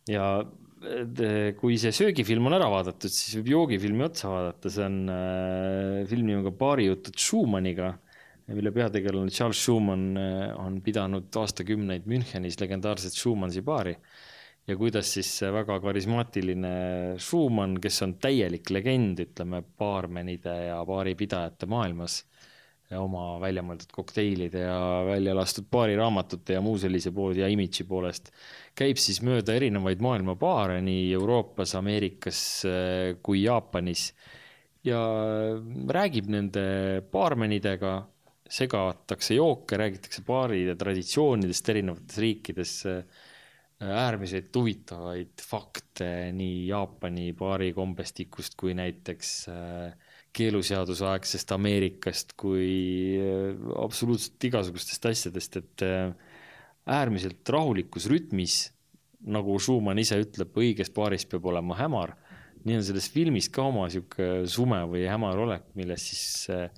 ja kui see söögifilm on ära vaadatud, siis võib joogifilmi otsa vaadata, see on äh, film nimega Baarijutud Schumanniga, mille peategelane Charles Schumann äh, on pidanud aastakümneid Münchenis legendaarset Schumannsi baari. ja kuidas siis see väga karismaatiline Schumann, kes on täielik legend, ütleme, baarmenide ja baaripidajate maailmas, oma välja mõeldud kokteilide ja välja lastud baariraamatute ja muu sellise poole ja imidži poolest. käib siis mööda erinevaid maailma baare nii Euroopas, Ameerikas äh, kui Jaapanis ja räägib nende baarmenidega, segatakse jooke, räägitakse baaride traditsioonidest erinevates riikides äärmiselt huvitavaid fakte nii Jaapani baari kombestikust kui näiteks äh, keeluseaduse aegsest Ameerikast kui äh, absoluutselt igasugustest asjadest, et äh, äärmiselt rahulikus rütmis, nagu Schumann ise ütleb, õiges paaris peab olema hämar. nii on selles filmis ka oma sihuke sume või hämar olek, milles siis äh,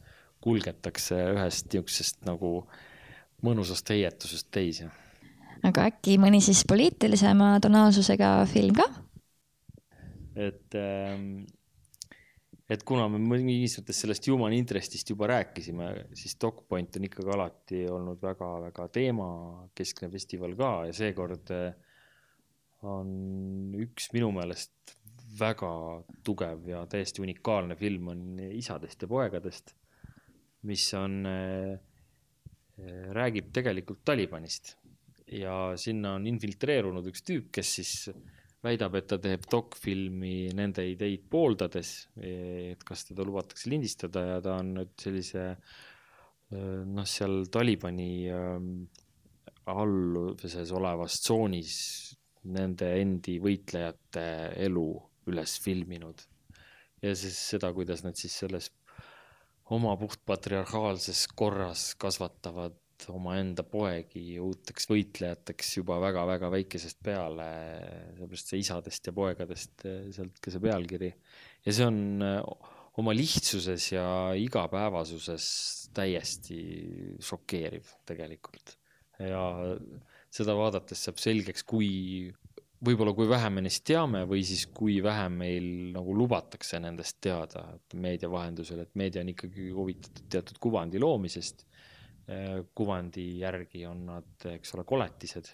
kulgetakse ühest niisugusest nagu mõnusast heietusest teise. aga äkki mõni siis poliitilisema tonaalsusega film ka? et ähm, et kuna me mingis mõttes sellest human interest'ist juba rääkisime, siis DocPoint on ikkagi alati olnud väga-väga teemakeskne festival ka ja seekord eh, on üks minu meelest väga tugev ja täiesti unikaalne film on Isadest ja poegadest, mis on, eh, räägib tegelikult Talibanist. Ja sinna on infiltreerunud üks tüüp, kes siis väidab, et ta teeb dokfilmi nende ideid pooldades, et kas teda lubatakse lindistada ja ta on nüüd sellise noh, seal Talibani alluvuses olevas tsoonis nende endi võitlejate elu üles filminud. ja siis seda, kuidas nad siis selles oma puhtpatriarhaalses korras kasvatavad omaenda poegi uuteks võitlejateks juba väga-väga väikesest peale, sellepärast see isadest ja poegadest, sealt ka see pealkiri. ja see on eh, oma lihtsuses ja igapäevasuses täiesti šokeeriv tegelikult. ja seda vaadates saab selgeks, kui, võib-olla kui vähe me neist teame või siis kui vähe meil nagu lubatakse nendest teada meedia vahendusel, et meedia on ikkagi huvitatud teatud kuvandi loomisest kuvandi järgi on nad, eks ole, koletised.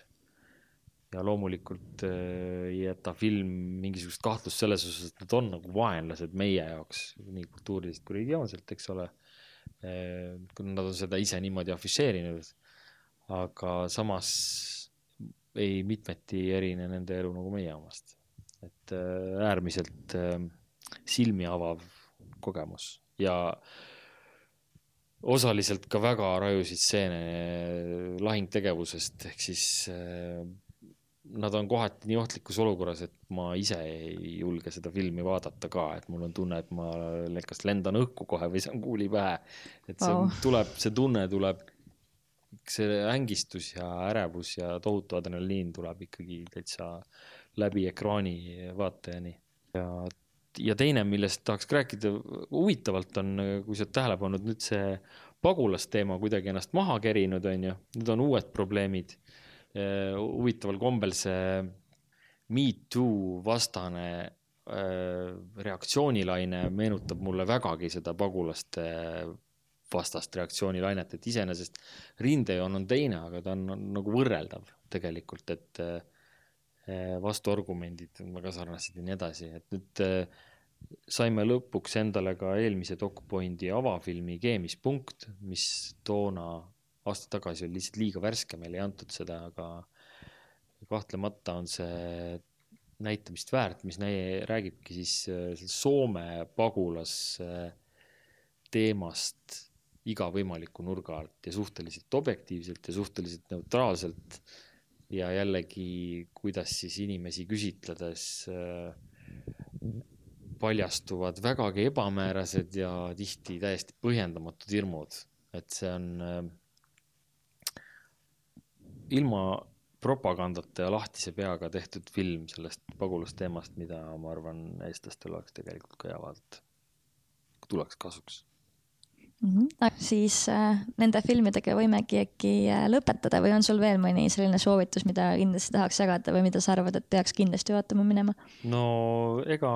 ja loomulikult äh, ei jäta film mingisugust kahtlust selles osas, et nad on nagu vaenlased meie jaoks nii kultuuriliselt kui religioonselt, eks ole. Äh, kui nad on seda ise niimoodi afišeerinud, aga samas ei mitmeti erine nende elu nagu meie omast. et äärmiselt silmi avav kogemus ja äh, osaliselt ka väga rajusid stseene lahingtegevusest, ehk siis äh, nad on kohati nii ohtlikus olukorras, et ma ise ei julge seda filmi vaadata ka, et mul on tunne, et ma kas lendan õhku kohe või saan kuuli pähe. et see oh. tuleb, see tunne tuleb, see ängistus ja ärevus ja tohutu adrenaliin tuleb ikkagi täitsa läbi ekraani vaatajani ja ja teine, millest tahaks rääkida huvitavalt on, kui sa oled tähele pannud, nüüd see pagulasteema kuidagi ennast maha kerinud, on ju, nüüd on uued probleemid. huvitaval kombel see Me Too vastane äh, reaktsioonilaine meenutab mulle vägagi seda pagulaste vastast reaktsioonilainet, et iseenesest rindejoon on teine, aga ta on, nagu võrreldav tegelikult, et äh, vastuargumendid on väga sarnased ja nii edasi, et nüüd äh, saime lõpuks endale ka eelmise DocPointi avafilmi Keemispunkt, mis toona aasta tagasi oli lihtsalt liiga värske, meile ei antud seda, aga kahtlemata on see näitamist väärt, mis näi-, räägibki siis äh, Soome pagulas teemast iga võimaliku nurga alt ja suhteliselt objektiivselt ja suhteliselt neutraalselt. ja jällegi, kuidas siis inimesi küsitledes äh, paljastuvad vägagi ebamäärased ja tihti täiesti põhjendamatud hirmud, et see on äh, ilma propagandata ja lahtise peaga tehtud film sellest pagulasteemast, mida ma arvan, eestlastel oleks tegelikult ka hea vaadata, tuleks kasuks mm. -hmm. siis äh, nende filmidega võimegi äkki äh, lõpetada või on sul veel mõni selline soovitus, mida kindlasti tahaks jagada või mida sa arvad, et peaks kindlasti vaatama minema? no ega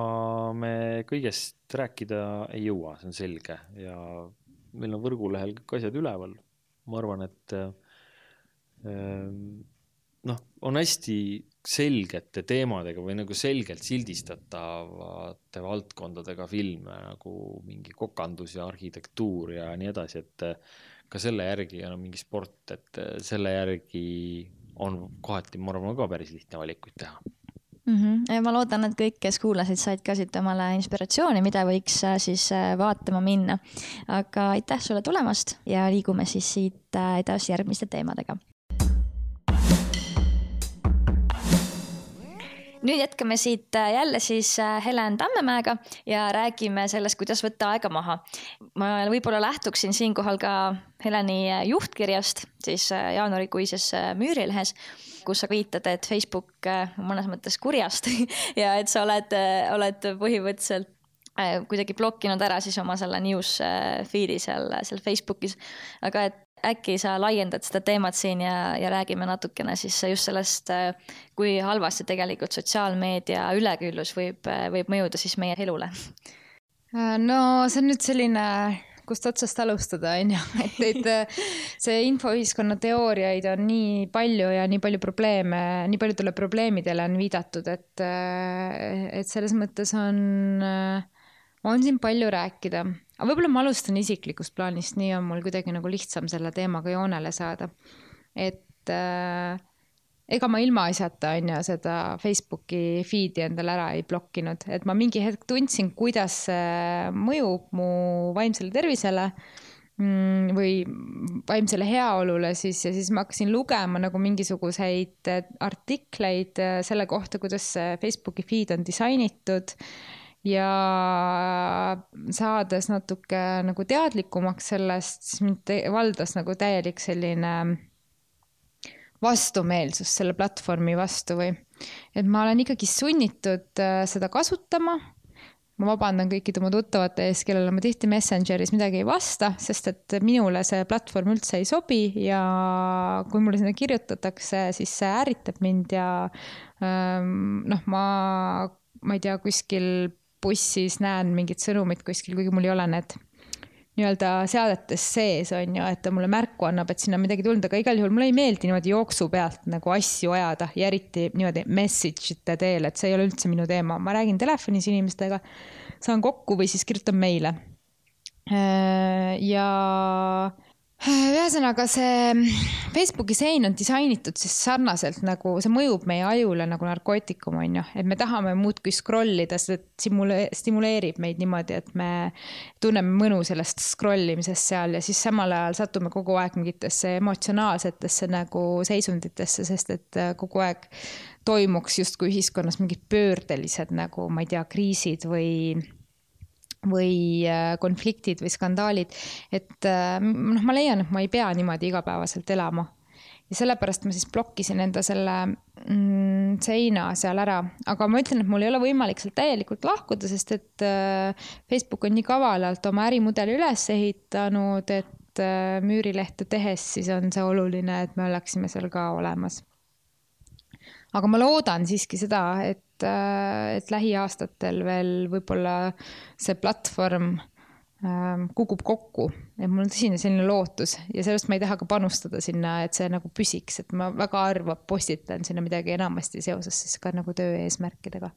me kõigest rääkida ei jõua, see on selge ja meil on võrgulehel kõik asjad üleval. ma arvan, et äh, noh, on hästi selgete teemadega või nagu selgelt sildistatavate valdkondadega filme nagu mingi kokandus ja arhitektuur ja nii edasi, et ka selle järgi on mingi sport, et selle järgi on kohati, ma arvan, ka päris lihtne valikuid teha mm. -hmm. ma loodan, et kõik, kes kuulasid, said ka siit omale inspiratsiooni, mida võiks äh, siis vaatama minna. aga aitäh sulle tulemast ja liigume siis siit edasi järgmiste teemadega. Nüüd jätkame siit jälle siis Helen Tammemäega ja räägime sellest, kuidas võtta aega maha. ma võib-olla lähtuksin siinkohal ka Heleni juhtkirjast siis jaanuarikuises Müürilehes kus sa viitad, et Facebook äh, mõnes mõttes kurjast ja et sa oled, äh, oled põhimõtteliselt äh, kuidagi blokkinud ära siis oma selle news feed'i seal, seal Facebookis. aga et äkki sa laiendad seda teemat siin ja, ja räägime natukene siis just sellest, kui halvasti tegelikult sotsiaalmeedia üleküllus võib, võib mõjuda siis meie elule? no see on nüüd selline kust otsast alustada, on ju, et neid, see infoühiskonna teooriaid on nii palju ja nii palju probleeme, nii paljudele probleemidele on viidatud, et, et selles mõttes on, on siin palju rääkida. Aga võib-olla ma alustan isiklikust plaanist, nii on mul kuidagi nagu lihtsam selle teemaga joonele saada. et äh, ega ma ilmaasjata on ju seda Facebooki feed'i endale ära ei blokkinud, et ma mingi hetk tundsin, kuidas see mõjub mu vaimsele tervisele mm, või vaimsele heaolule siis ja siis ma hakkasin lugema nagu mingisuguseid artikleid selle kohta, kuidas see Facebooki feed on disainitud ja saades natuke nagu teadlikumaks sellest, siis mind valdas nagu täielik selline vastumeelsus selle platvormi vastu või et ma olen ikkagi sunnitud äh, seda kasutama. ma vabandan kõikide mu tuttavate ees, kellele ma tihti Messengeris midagi ei vasta, sest et minule see platvorm üldse ei sobi ja kui mulle sinna kirjutatakse, siis see ärritab mind ja ähm, noh, ma, ma ei tea, kuskil bussis näen mingit sõnumit kuskil, kuigi mul ei ole need nii-öelda seadetes sees, on ju, et ta mulle märku annab, et sinna on midagi tulnud, aga igal juhul mulle ei meeldi niimoodi jooksu pealt nagu asju ajada ja eriti niimoodi message ite teel, et see ei ole üldse minu teema, ma räägin telefonis inimestega, saan kokku või siis kirjutan meile. Äh, ja ühesõnaga, see Facebooki sein on disainitud siis sarnaselt nagu see mõjub meie ajule nagu narkootikum, on ju, et me tahame muudkui scroll ida, see stimule-, stimuleerib meid niimoodi, et me tunneme mõnu sellest scroll imisest seal ja siis samal ajal satume kogu aeg mingitesse emotsionaalsetesse nagu seisunditesse, sest et äh, kogu aeg toimuks justkui ühiskonnas mingid pöördelised nagu, ma ei tea, kriisid või või äh, konfliktid või skandaalid. et äh, noh, ma leian, et ma ei pea niimoodi igapäevaselt elama. ja sellepärast ma siis blokkisin enda selle mm, seina seal ära, aga ma ütlen, et mul ei ole võimalik sealt täielikult lahkuda, sest et äh, Facebook on nii kavalalt oma ärimudeli üles ehitanud, et müürilehte tehes siis on see oluline, et me oleksime seal ka olemas aga ma loodan siiski seda, et, et lähiaastatel veel võib-olla see platvorm ähm, kukub kokku, et mul on tõsine selline lootus ja sellest ma ei taha ka panustada sinna, et see nagu püsiks, et ma väga harva postitan sinna midagi enamasti seoses siis ka nagu töö eesmärkidega.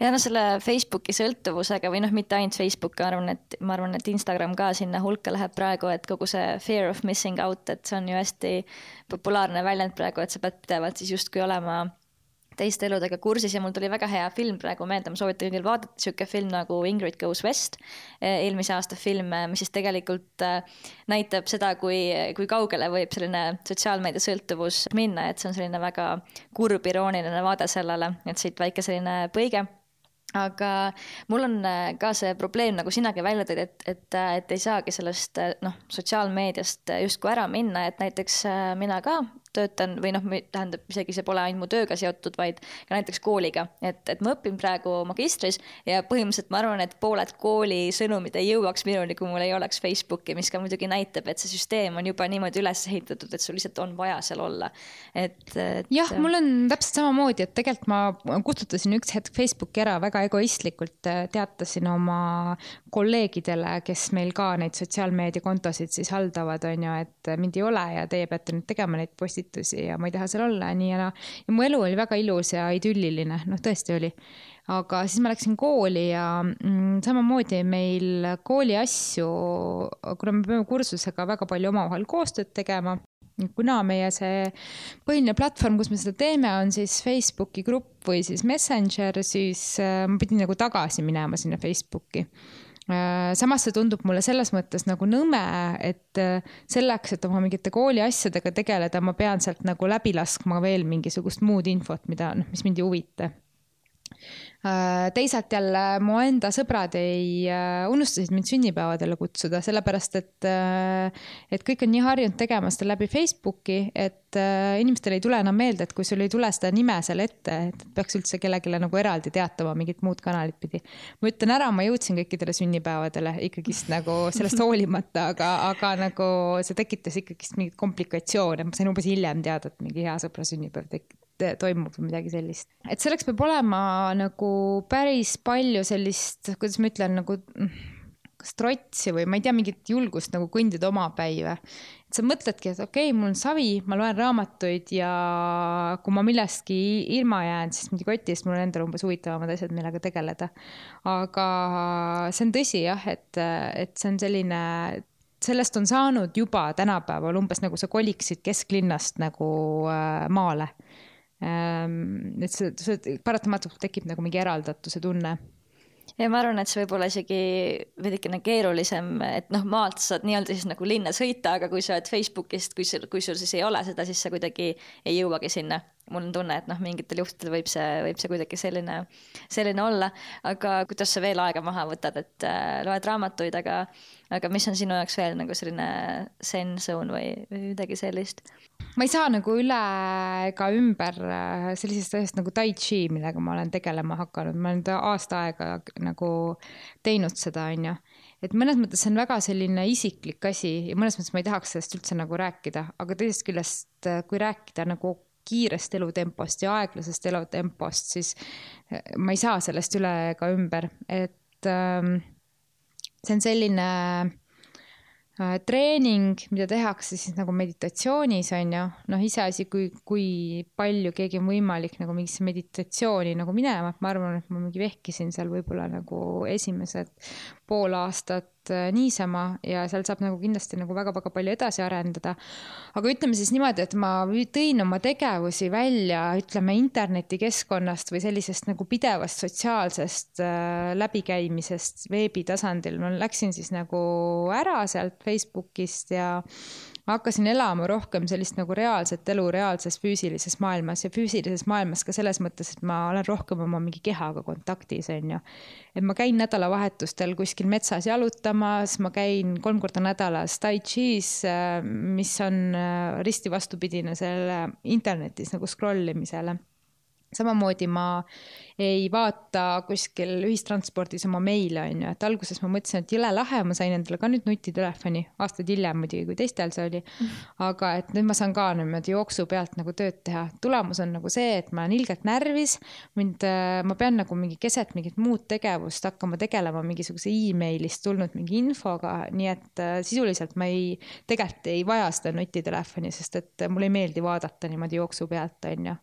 Ja noh, selle Facebooki sõltuvusega või noh, mitte ainult Facebook, arvan, et ma arvan, et Instagram ka sinna hulka läheb praegu, et kogu see fear of missing out, et see on ju hästi populaarne väljend praegu, et sa pead pidevalt siis justkui olema teiste eludega kursis ja mul tuli väga hea film praegu meelde, ma soovitan kõigil vaadata, sihuke film nagu Ingrid Goes West, eh, eelmise aasta film, eh, mis siis tegelikult eh, näitab seda, kui, kui kaugele võib selline sotsiaalmeedia sõltuvus minna, et see on selline väga kurb, irooniline vaade sellele, et siit väike selline põige. Aga mul on ka see probleem, nagu sinagi välja tõid, et, et, et ei saagi sellest noh, sotsiaalmeediast justkui ära minna, et näiteks mina ka töötan või noh, tähendab isegi see pole ainult mu tööga seotud, vaid ka näiteks kooliga, et, et ma õpin praegu magistris ja põhimõtteliselt ma arvan, et pooled kooli sõnumid ei jõuaks minuni, kui mul ei oleks Facebooki, mis ka muidugi näitab, et see süsteem on juba niimoodi üles ehitatud, et sul lihtsalt on vaja seal olla, et, et.... jah, mul on täpselt samamoodi, et tegelikult ma kustutasin üks hetk Facebooki ära väga egoistlikult, teatasin oma kolleegidele, kes meil ka neid sotsiaalmeediakontosid siis haldavad, on ju, et mind ei ole ja teie peate nüüd tegema neid postitusi üritusi ja ma ei taha seal olla nii ja naa. ja mu elu oli väga ilus ja idülliline, noh, tõesti oli aga siis ma läksin kooli ja mm, samamoodi meil kooli asju, kuna me peame kursusega väga palju omavahel koostööd tegema, kuna meie see põhiline platvorm, kus me seda teeme, on siis Facebooki grupp või siis Messenger, siis äh, ma pidin nagu tagasi minema sinna Facebooki samas see tundub mulle selles mõttes nagu nõme, et äh, selleks, et oma mingite kooli asjadega tegeleda, ma pean sealt nagu läbi laskma veel mingisugust muud infot, mida, noh, mis mind ei huvita. Äh, teisalt jälle mu enda sõbrad ei äh, unustasid mind sünnipäevadele kutsuda, sellepärast et, äh, et kõik on nii harjunud tegema seda läbi Facebooki, et inimestel ei tule enam meelde, et kui sul ei tule seda nime seal ette, et peaks üldse kellelegi nagu eraldi teatama mingit muud kanalit pidi. ma ütlen ära, ma jõudsin kõikidele sünnipäevadele ikkagist nagu sellest hoolimata, aga, aga nagu see tekitas ikkagist mingeid komplikatsioone, ma sain umbes hiljem teada, et mingi hea sõbra sünnipäev tek-, toimub või midagi sellist. et selleks peab olema nagu päris palju sellist, kuidas ma ütlen, nagu kas trotsi või ma ei tea, mingit julgust nagu kõndida omapäi või. et sa mõtledki, et okei okay,, mul on savi, ma loen raamatuid ja kui ma millestki ilma jään, siis mind ei koti, sest mul on endal umbes huvitavamad asjad, millega tegeleda. aga see on tõsi jah, et, et see on selline sellest on saanud juba tänapäeval umbes nagu sa koliksid kesklinnast nagu äh, maale et see, see paratamatult tekib nagu mingi eraldatuse tunne ja ma arvan, et see võib olla isegi veidikene keerulisem, et noh, maalt saad nii-öelda siis nagu linna sõita, aga kui sa oled Facebookist, kui sul, kui sul siis ei ole seda, siis sa kuidagi ei jõuagi sinna. Mul on tunne, et noh, mingitel juhtudel võib see, võib see kuidagi selline, selline olla, aga kuidas sa veel aega maha võtad, et äh, loed raamatuid, aga, aga mis on sinu jaoks veel nagu selline zen zone või, või midagi sellist? ma ei saa nagu üle ega ümber äh, sellisest asjast nagu tai chi, millega ma olen tegelema hakanud, ma olen aasta aega nagu teinud seda, onju. et mõnes mõttes see on väga selline isiklik asi ja mõnes mõttes ma ei tahaks sellest üldse nagu rääkida, aga teisest küljest, äh, kui rääkida nagu kiirest elutempost ja aeglasest elutempost, siis äh, ma ei saa sellest üle ega ümber, et ähm, see on selline Äh, treening, mida tehakse siis nagu meditatsioonis on ju, noh, iseasi, kui, kui palju keegi on võimalik nagu mingisse meditatsiooni nagu minema, et ma arvan, et ma mingi vehkisin seal võib-olla nagu esimesed pool aastat äh, niisama ja seal saab nagu kindlasti nagu väga-väga palju edasi arendada. aga ütleme siis niimoodi, et ma tõin oma tegevusi välja, ütleme internetikeskkonnast või sellisest nagu pidevast sotsiaalsest äh, läbikäimisest veebi tasandil, ma läksin siis nagu ära sealt Facebookist ja ma hakkasin elama rohkem sellist nagu reaalset elu reaalses füüsilises maailmas ja füüsilises maailmas ka selles mõttes, et ma olen rohkem oma mingi kehaga kontaktis, on ju. et ma käin nädalavahetustel kuskil metsas jalutamas, ma käin kolm korda nädalas tai chi's, mis on äh, risti vastupidine selle internetis nagu scroll imisele samamoodi ma ei vaata kuskil ühistranspordis oma meile, on ju, et alguses ma mõtlesin, et jõle lahe, ma sain endale ka nüüd nutitelefoni, aastaid hiljem muidugi, kui teistel see oli. aga et nüüd ma saan ka niimoodi jooksu pealt nagu tööd teha. tulemus on nagu see, et ma olen ilgelt närvis, mind, ma pean nagu mingi keset mingit muud tegevust hakkama tegelema mingisuguse emailist tulnud mingi infoga, nii et äh, sisuliselt ma ei, tegelikult ei vaja seda nutitelefoni, sest et mulle ei meeldi vaadata niimoodi jooksu pealt, on ju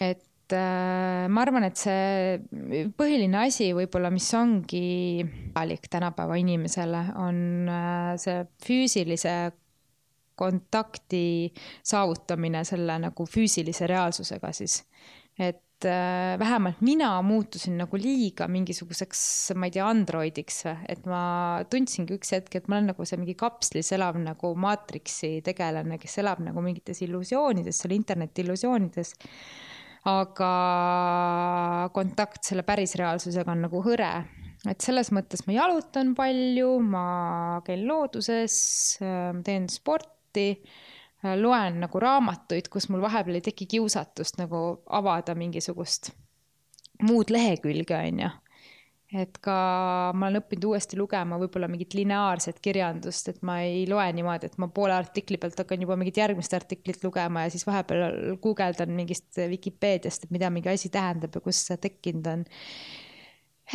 et äh, ma arvan, et see põhiline asi võib-olla, mis ongi vajalik tänapäeva inimesele, on äh, see füüsilise kontakti saavutamine selle nagu füüsilise reaalsusega siis. et äh, vähemalt mina muutusin nagu liiga mingisuguseks, ma ei tea, androidiks et ma tundsingi üks hetk, et ma olen nagu see mingi kapslis elav nagu maatriksi tegelane, kes elab nagu mingites illusioonides, seal interneti illusioonides aga kontakt selle päris reaalsusega on nagu hõre. et selles mõttes ma jalutan palju, ma käin looduses, teen sporti, loen nagu raamatuid, kus mul vahepeal ei teki kiusatust nagu avada mingisugust muud lehekülge, on ju et ka ma olen õppinud uuesti lugema võib-olla mingit lineaarset kirjandust, et ma ei loe niimoodi, et ma poole artikli pealt hakkan juba mingit järgmist artiklit lugema ja siis vahepeal guugeldan mingist Vikipeediast, et mida mingi asi tähendab ja kust see tekkinud on.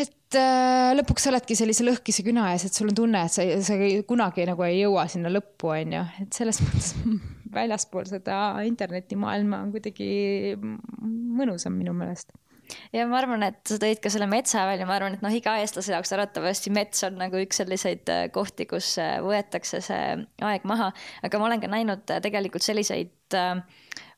et äh, lõpuks oledki sellise lõhkise küna ees, et sul on tunne, et sa, sa kunagi nagu ei jõua sinna lõppu, on ju, et selles mõttes väljaspool seda internetimaailma on kuidagi mõnusam minu meelest ja ma arvan, et sa tõid ka selle metsa välja, ma arvan, et noh, iga eestlase jaoks arvatavasti mets on nagu üks selliseid äh, kohti, kus äh, võetakse see aeg maha, aga ma olen ka näinud äh, tegelikult selliseid äh,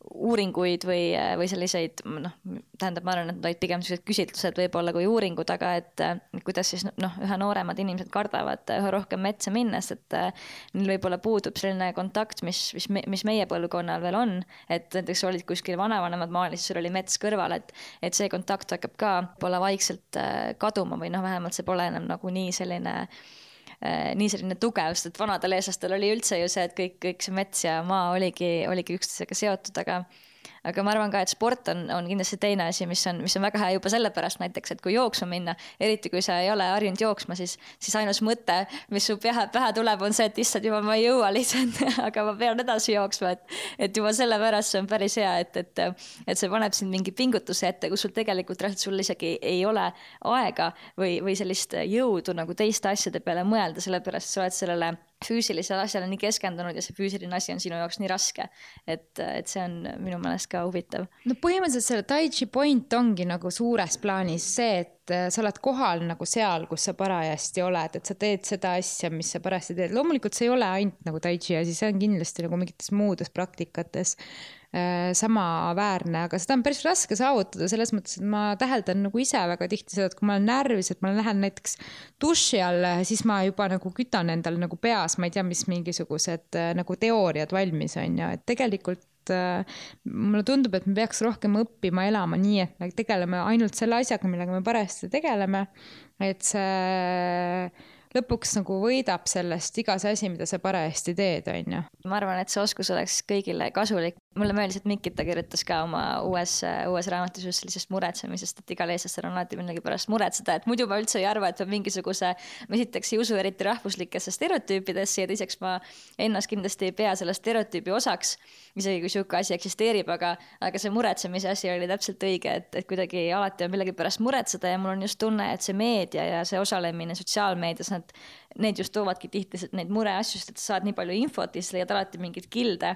uuringuid või, või selliseid noh, tähendab, ma arvan, et need olid pigem sellised küsitlused võib-olla kui uuringud, aga et kuidas siis noh, üha nooremad inimesed kardavad üha rohkem metsa minna, sest et neil võib-olla puudub selline kontakt, mis, mis, mis meie põlvkonnal veel on. et näiteks olid kuskil vanavanemad maalis, sul oli mets kõrval, et, et see kontakt hakkab ka võib-olla vaikselt äh, kaduma või noh, vähemalt see pole enam nagu nii selline Äh, nii selline tugev, sest et vanadel eestlastel oli üldse ju see, et kõik, kõik see mets ja maa oligi, oligi üksteisega seotud, aga aga ma arvan ka, et sport on, on kindlasti teine asi, mis on, mis on väga hea juba sellepärast näiteks, et kui jooksma minna, eriti kui sa ei ole harjunud jooksma, siis, siis ainus mõte, mis su pähe, pähe tuleb, on see, et issand juba ma ei jõua lihtsalt aga ma pean edasi jooksma, et, et juba sellepärast see on päris hea, et, et, et see paneb sind mingi pingutuse ette, kus sul tegelikult reaalselt sul isegi ei ole aega või, või sellist jõudu nagu teiste asjade peale mõelda, sellepärast sa oled sellele füüsilisele asjale nii keskendunud ja see füüsiline asi on sinu jaoks nii raske. et, et see on minu meelest ka huvitav. no põhimõtteliselt selle tai chi point ongi nagu suures plaanis see, et äh, sa oled kohal nagu seal, kus sa parajasti oled, et sa teed seda asja, mis sa parajasti teed. loomulikult see ei ole ainult nagu tai chi asi, see on kindlasti nagu mingites muudes praktikates samaväärne, aga seda on päris raske saavutada selles mõttes, et ma täheldan nagu ise väga tihti seda, et kui ma olen närvis, et ma lähen näiteks duši alla, siis ma juba nagu kütan endal nagu peas, ma ei tea, mis mingisugused äh, nagu teooriad valmis on ju, et tegelikult äh, mulle tundub, et me peaks rohkem õppima elama nii, et me tegeleme ainult selle asjaga, millega me parajasti tegeleme. et see lõpuks nagu võidab sellest iga see asi, mida sa parajasti teed, on ju. ma arvan, et see oskus oleks kõigile kasulik. mulle meeldis, et Mikita kirjutas ka oma uues, uues raamatus just sellisest muretsemisest, et igal eestlasel on alati millegipärast muretseda, et muidu ma üldse ei arva, et peab mingisuguse, ma esiteks ei usu eriti rahvuslikesse stereotüüpidesse ja teiseks ma ennast kindlasti ei pea selle stereotüübi osaks, isegi kui sihuke asi eksisteerib, aga, aga see muretsemise asi oli täpselt õige, et, et kuidagi alati on millegipärast muretseda ja mul on just tunne, et see meedia ja see osalemine sotsiaalmeedias, nad need just toovadki tihti neid mureasju, sest et sa saad nii palju infot ja siis leiad alati mingeid kilde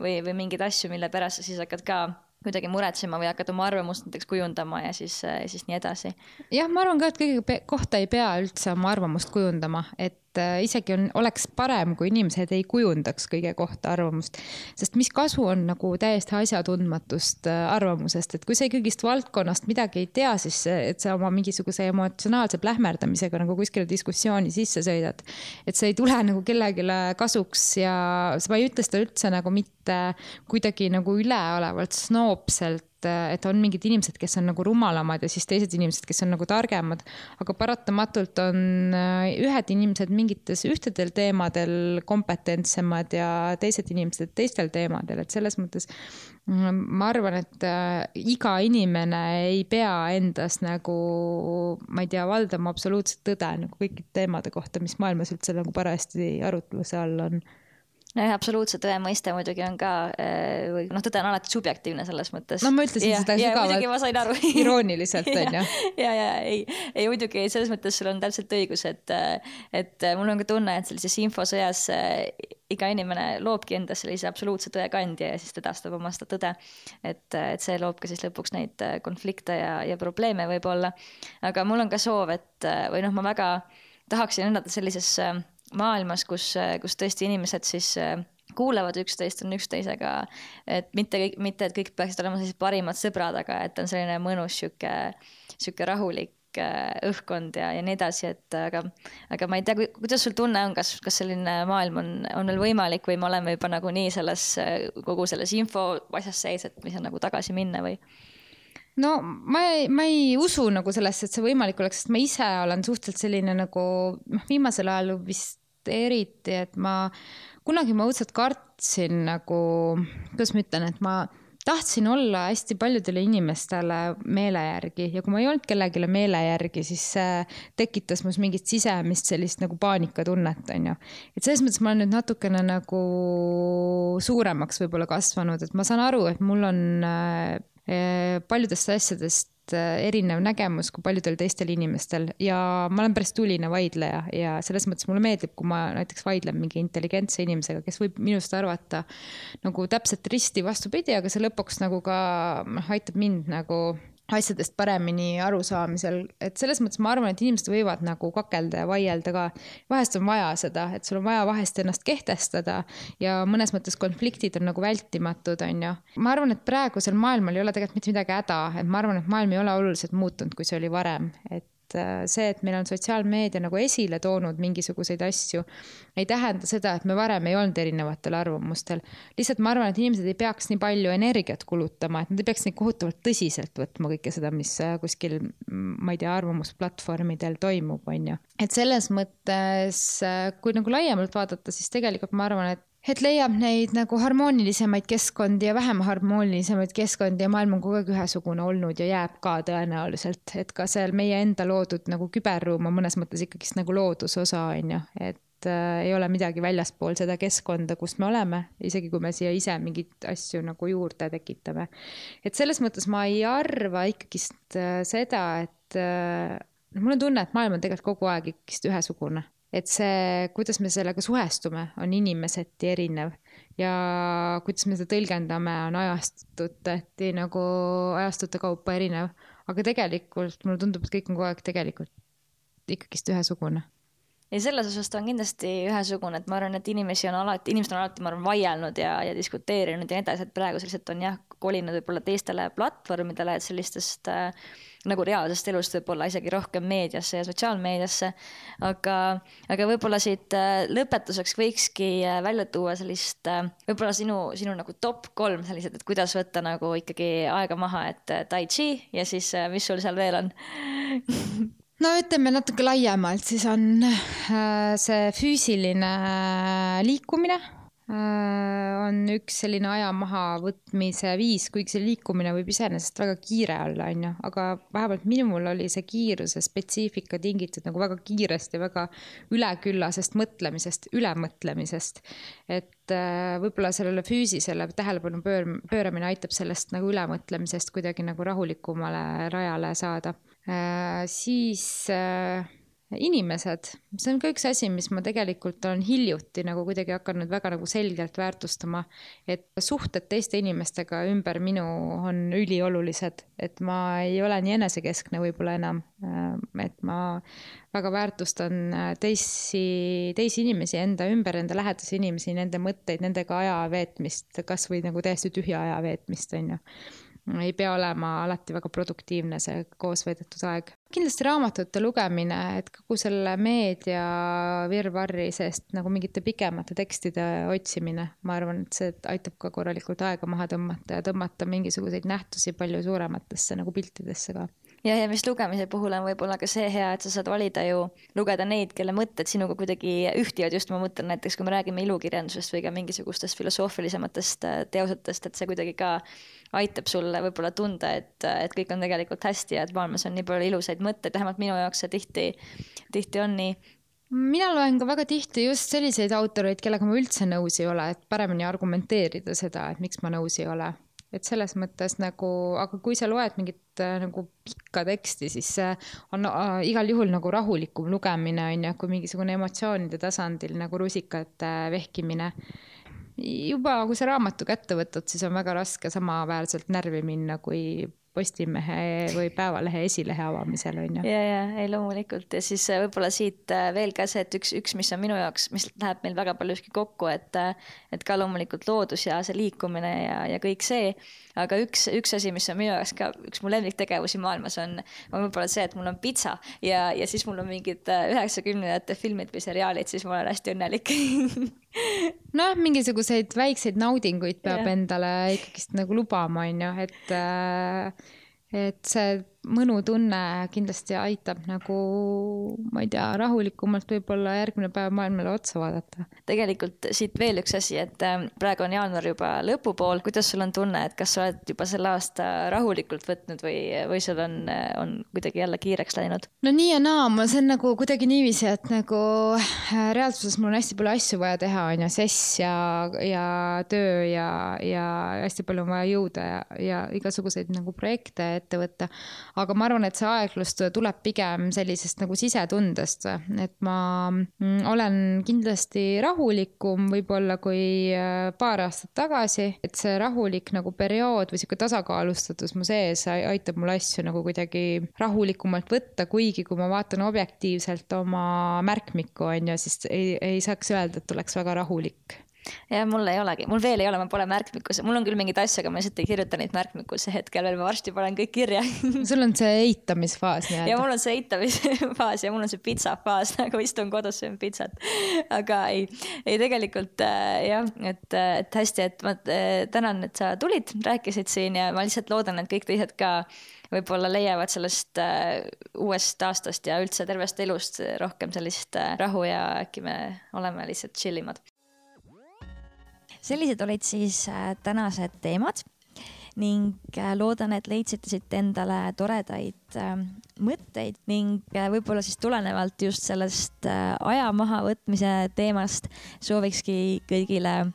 või, või mingeid asju, mille pärast sa siis hakkad ka kuidagi muretsema või hakkad oma arvamust näiteks kujundama ja siis, siis nii edasi. jah, ma arvan ka, et kõige kohta ei pea üldse oma arvamust kujundama, et Äh, isegi on, oleks parem, kui inimesed ei kujundaks kõige kohta arvamust. sest mis kasu on nagu täiesti asjatundmatust äh, arvamusest, et kui sa ikkagist valdkonnast midagi ei tea, siis et sa oma mingisuguse emotsionaalse plähmerdamisega nagu kuskile diskussiooni sisse sõidad. et see ei tule nagu kellelegi kasuks ja ma ei ütle seda üldse nagu mitte kuidagi nagu üleolevalt snoopselt et, et on mingid inimesed, kes on nagu rumalamad ja siis teised inimesed, kes on nagu targemad. aga paratamatult on äh, ühed inimesed mingites ühtedel teemadel kompetentsemad ja teised inimesed teistel teemadel, et selles mõttes mm, ma arvan, et äh, iga inimene ei pea endas nagu, ma ei tea, valdama absoluutset tõde nagu kõikide teemade kohta, mis maailmas üldse nagu parajasti arutluse all on nojah, absoluutse tõe mõiste muidugi on ka, äh, või noh, tõde on alati subjektiivne selles mõttes. no ma ütlesin ja, seda sügavalt irooniliselt on ju. ja, ja ei, ei muidugi selles mõttes sul on täpselt õigus, et, et mul on ka tunne, et sellises infosõjas äh, iga inimene loobki endas sellise absoluutse tõe kandja ja siis tõdastab oma seda tõde. et, et see loob ka siis lõpuks neid äh, konflikte ja, ja probleeme võib-olla. aga mul on ka soov, et või noh, ma väga tahaksin elada sellises maailmas, kus, kus tõesti inimesed siis äh, kuulavad üksteist, on üksteisega, et mitte kõik, mitte, et kõik peaksid olema sellised parimad sõbrad, aga et on selline mõnus sihuke, sihuke rahulik äh, õhkkond ja, ja nii edasi, et aga, aga ma ei tea, kuidas sul tunne on, kas, kas selline maailm on, on veel võimalik või me oleme juba nagunii selles, kogu selles info asjas sees, et ei saa nagu tagasi minna või? no ma ei, ma ei usu nagu sellesse, et see võimalik oleks, sest ma ise olen suhteliselt selline nagu noh, viimasel ajal vist eriti, et ma kunagi ma õudselt kartsin nagu, kuidas ma ütlen, et ma tahtsin olla hästi paljudele inimestele meele järgi ja kui ma ei olnud kellelegi meele järgi, siis see tekitas minus mingit sisemist sellist nagu paanikatunnet, onju. et selles mõttes ma olen nüüd natukene nagu suuremaks võib-olla kasvanud, et ma saan aru, et mul on äh, paljudest asjadest äh, erinev nägemus kui paljudel teistel inimestel. Ja ma olen päris tuline vaidleja ja selles mõttes mulle meeldib, kui ma näiteks vaidlen mingi intelligentse inimesega, kes võib minust arvata nagu täpselt risti vastupidi, aga see lõpuks nagu ka noh, aitab mind nagu asjadest paremini arusaamisel, et selles mõttes ma arvan, et inimesed võivad nagu kakelda ja vaielda ka. vahest on vaja seda, et sul on vaja vahest ennast kehtestada ja mõnes mõttes konfliktid on nagu vältimatud, on ju. ma arvan, et praegusel maailmal ei ole tegelikult mitte midagi häda, et ma arvan, et maailm ei ole oluliselt muutunud, kui see oli varem, et et äh, see, et meil on sotsiaalmeedia nagu esile toonud mingisuguseid asju, ei tähenda seda, et me varem ei olnud erinevatel arvamustel. lihtsalt ma arvan, et inimesed ei peaks nii palju energiat kulutama, et nad ei peaks nii kohutavalt tõsiselt võtma kõike seda, mis äh, kuskil, ma ei tea, arvamusplatvormidel toimub, on ju. et selles mõttes, äh, kui nagu laiemalt vaadata, siis tegelikult ma arvan, et et leiab neid nagu harmoonilisemaid keskkondi ja vähem harmoonilisemaid keskkondi ja maailm on kogu aeg ühesugune olnud ja jääb ka tõenäoliselt, et ka seal meie enda loodud nagu küberruum on mõnes mõttes ikkagist nagu loodusosa, on ju, et äh, ei ole midagi väljaspool seda keskkonda, kus me oleme, isegi kui me siia ise mingeid asju nagu juurde tekitame. et selles mõttes ma ei arva ikkagist äh, seda, et äh, mul on tunne, et maailm on tegelikult kogu aeg ikkagist ühesugune et see, kuidas me sellega suhestume, on inimeseti erinev ja kuidas me seda tõlgendame, on ajastuteti nagu ajastute kaupa erinev. aga tegelikult mulle tundub, et kõik on kogu aeg tegelikult ikkagist ühesugune ja selles osas ta on kindlasti ühesugune, et ma arvan, et inimesi on alati, inimesed on alati, ma arvan, vaielnud ja, ja diskuteerinud ja nii edasi, et praegu lihtsalt on jah, kolinud võib-olla teistele platvormidele, et sellistest äh, nagu reaalsest elust võib-olla isegi rohkem meediasse ja sotsiaalmeediasse. aga, aga võib-olla siit äh, lõpetuseks võikski äh, välja tuua sellist, äh, võib-olla sinu, sinu nagu top kolm sellised, et kuidas võtta nagu ikkagi aega maha, et tai chi ja siis mis sul seal veel on no ütleme natuke laiemalt, siis on see füüsiline liikumine Äh, on üks selline aja mahavõtmise viis, kuigi see liikumine võib iseenesest väga kiire olla, on ju, aga vähemalt minul oli see kiiruse spetsiifika tingitud nagu väga kiiresti, väga üleküllasest mõtlemisest, ülemõtlemisest. et äh, võib-olla sellele füüsisele tähelepanu pöör-, pööramine aitab sellest nagu ülemõtlemisest kuidagi nagu rahulikumale rajale saada. Äh, siis inimesed, see on ka üks asi, mis ma tegelikult olen hiljuti nagu kuidagi hakanud väga nagu selgelt väärtustama. et suhted teiste inimestega ümber minu on üliolulised, et ma ei ole nii enesekeskne võib-olla enam. Äh, et ma väga väärtustan äh, teisi, teisi inimesi enda ümber, enda lähedasi inimesi, nende mõtteid, nendega aja veetmist, kasvõi nagu täiesti tühja aja veetmist, on ju ei pea olema alati väga produktiivne see koos veedetud aeg. kindlasti raamatute lugemine, et kogu selle meedia virvarri seest nagu mingite pikemate tekstide otsimine, ma arvan, et see aitab ka korralikult aega maha tõmmata ja tõmmata mingisuguseid nähtusi palju suurematesse nagu piltidesse ka ja, ja mis lugemise puhul on võib-olla ka see hea, et sa saad valida ju, lugeda neid, kelle mõtted sinuga kuidagi ühtivad, just ma mõtlen näiteks, kui me räägime ilukirjandusest või ka mingisugustest filosoofilisematest äh, teosetest, et see kuidagi ka aitab sulle võib-olla tunda, et, et kõik on tegelikult hästi ja et maailmas on nii palju ilusaid mõtteid, vähemalt minu jaoks see tihti, tihti on nii. Mina loen ka väga tihti just selliseid autoreid, kellega ma üldse nõus ei ole, et paremini argumenteerida seda, et miks ma nõus ei ole et selles mõttes nagu, aga kui sa loed mingit äh, nagu pikka teksti, siis see on äh, igal juhul nagu rahulikum lugemine on ju, kui mingisugune emotsioonide tasandil nagu rusikate vehkimine. juba, kui sa raamatu kätte võtad, siis on väga raske samaväärselt närvi minna, kui Postimehe või Päevalehe esilehe avamisel on ju. ja, ja ei loomulikult ja siis äh, võib-olla siit äh, veel ka see, et üks, üks, mis on minu jaoks, mis läheb meil väga paljuski kokku, et, äh, et ka loomulikult loodus ja see liikumine ja, ja kõik see. aga üks, üks asi, mis on minu jaoks ka üks mu lemmiktegevusi maailmas on, on võib-olla see, et mul on pitsa ja, ja siis mul on mingid üheksakümnendate filmid või seriaalid, siis ma olen hästi õnnelik noh, mingisuguseid väikseid naudinguid peab ja. endale ikkagist nagu lubama, on ju, et äh, et see mõnutunne kindlasti aitab nagu, ma ei tea, rahulikumalt võib-olla järgmine päev maailmale otsa vaadata. tegelikult siit veel üks asi, et ähm, praegu on jaanuar juba lõpupool, kuidas sul on tunne, et kas sa oled juba selle aasta rahulikult võtnud või, või sul on, on kuidagi jälle kiireks läinud? no nii ja naa, ma, see on nagu kuidagi niiviisi, et nagu äh, reaalsuses mul on hästi palju asju vaja teha, on ju, sess ja, ja töö ja, ja hästi palju on vaja jõuda ja, ja igasuguseid nagu projekte ette võtta aga ma arvan, et see aeglus tuleb pigem sellisest nagu sisetundest, et ma mm, olen kindlasti rahulikum võib-olla kui äh, paar aastat tagasi, et see rahulik nagu periood või sihuke tasakaalustatus mu sees aitab mul asju nagu kuidagi rahulikumalt võtta, kuigi kui ma vaatan objektiivselt oma märkmikku, on ju, siis ei, ei saaks öelda, et oleks väga rahulik ja mul ei olegi, mul veel ei ole, ma pole märkmikus, mul on küll mingeid asju, aga ma lihtsalt ei kirjuta neid märkmikusse hetkel veel, ma varsti panen kõik kirja. Sul on see eitamisfaas nii-öelda? ja mul on see eitamisfaas ja mul on see pitsafaas. Nagu istun kodus, söön pitsat. aga ei, ei tegelikult äh, jah, et, et hästi, et ma äh, tänan, et sa tulid, rääkisid siin ja ma lihtsalt loodan, et kõik teised ka võib-olla leiavad sellest äh, uuest aastast ja üldse tervest elust rohkem sellist äh, rahu ja äkki me oleme lihtsalt chill imad sellised olid siis äh, tänased teemad ning äh, loodan, et leidsite siit endale toredaid äh, mõtteid ning võib-olla siis tulenevalt just sellest aja mahavõtmise teemast soovikski kõigile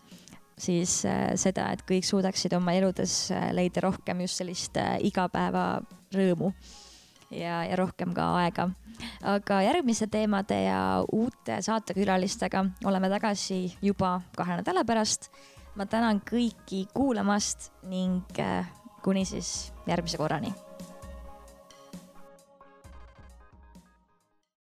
siis seda, et kõik suudaksid oma eludes leida rohkem just sellist igapäevarõõmu ja, ja rohkem ka aega aga järgmiste teemade ja uute saatekülalistega oleme tagasi juba kahe nädala pärast. ma tänan kõiki kuulamast ning äh, kuni siis järgmise korrani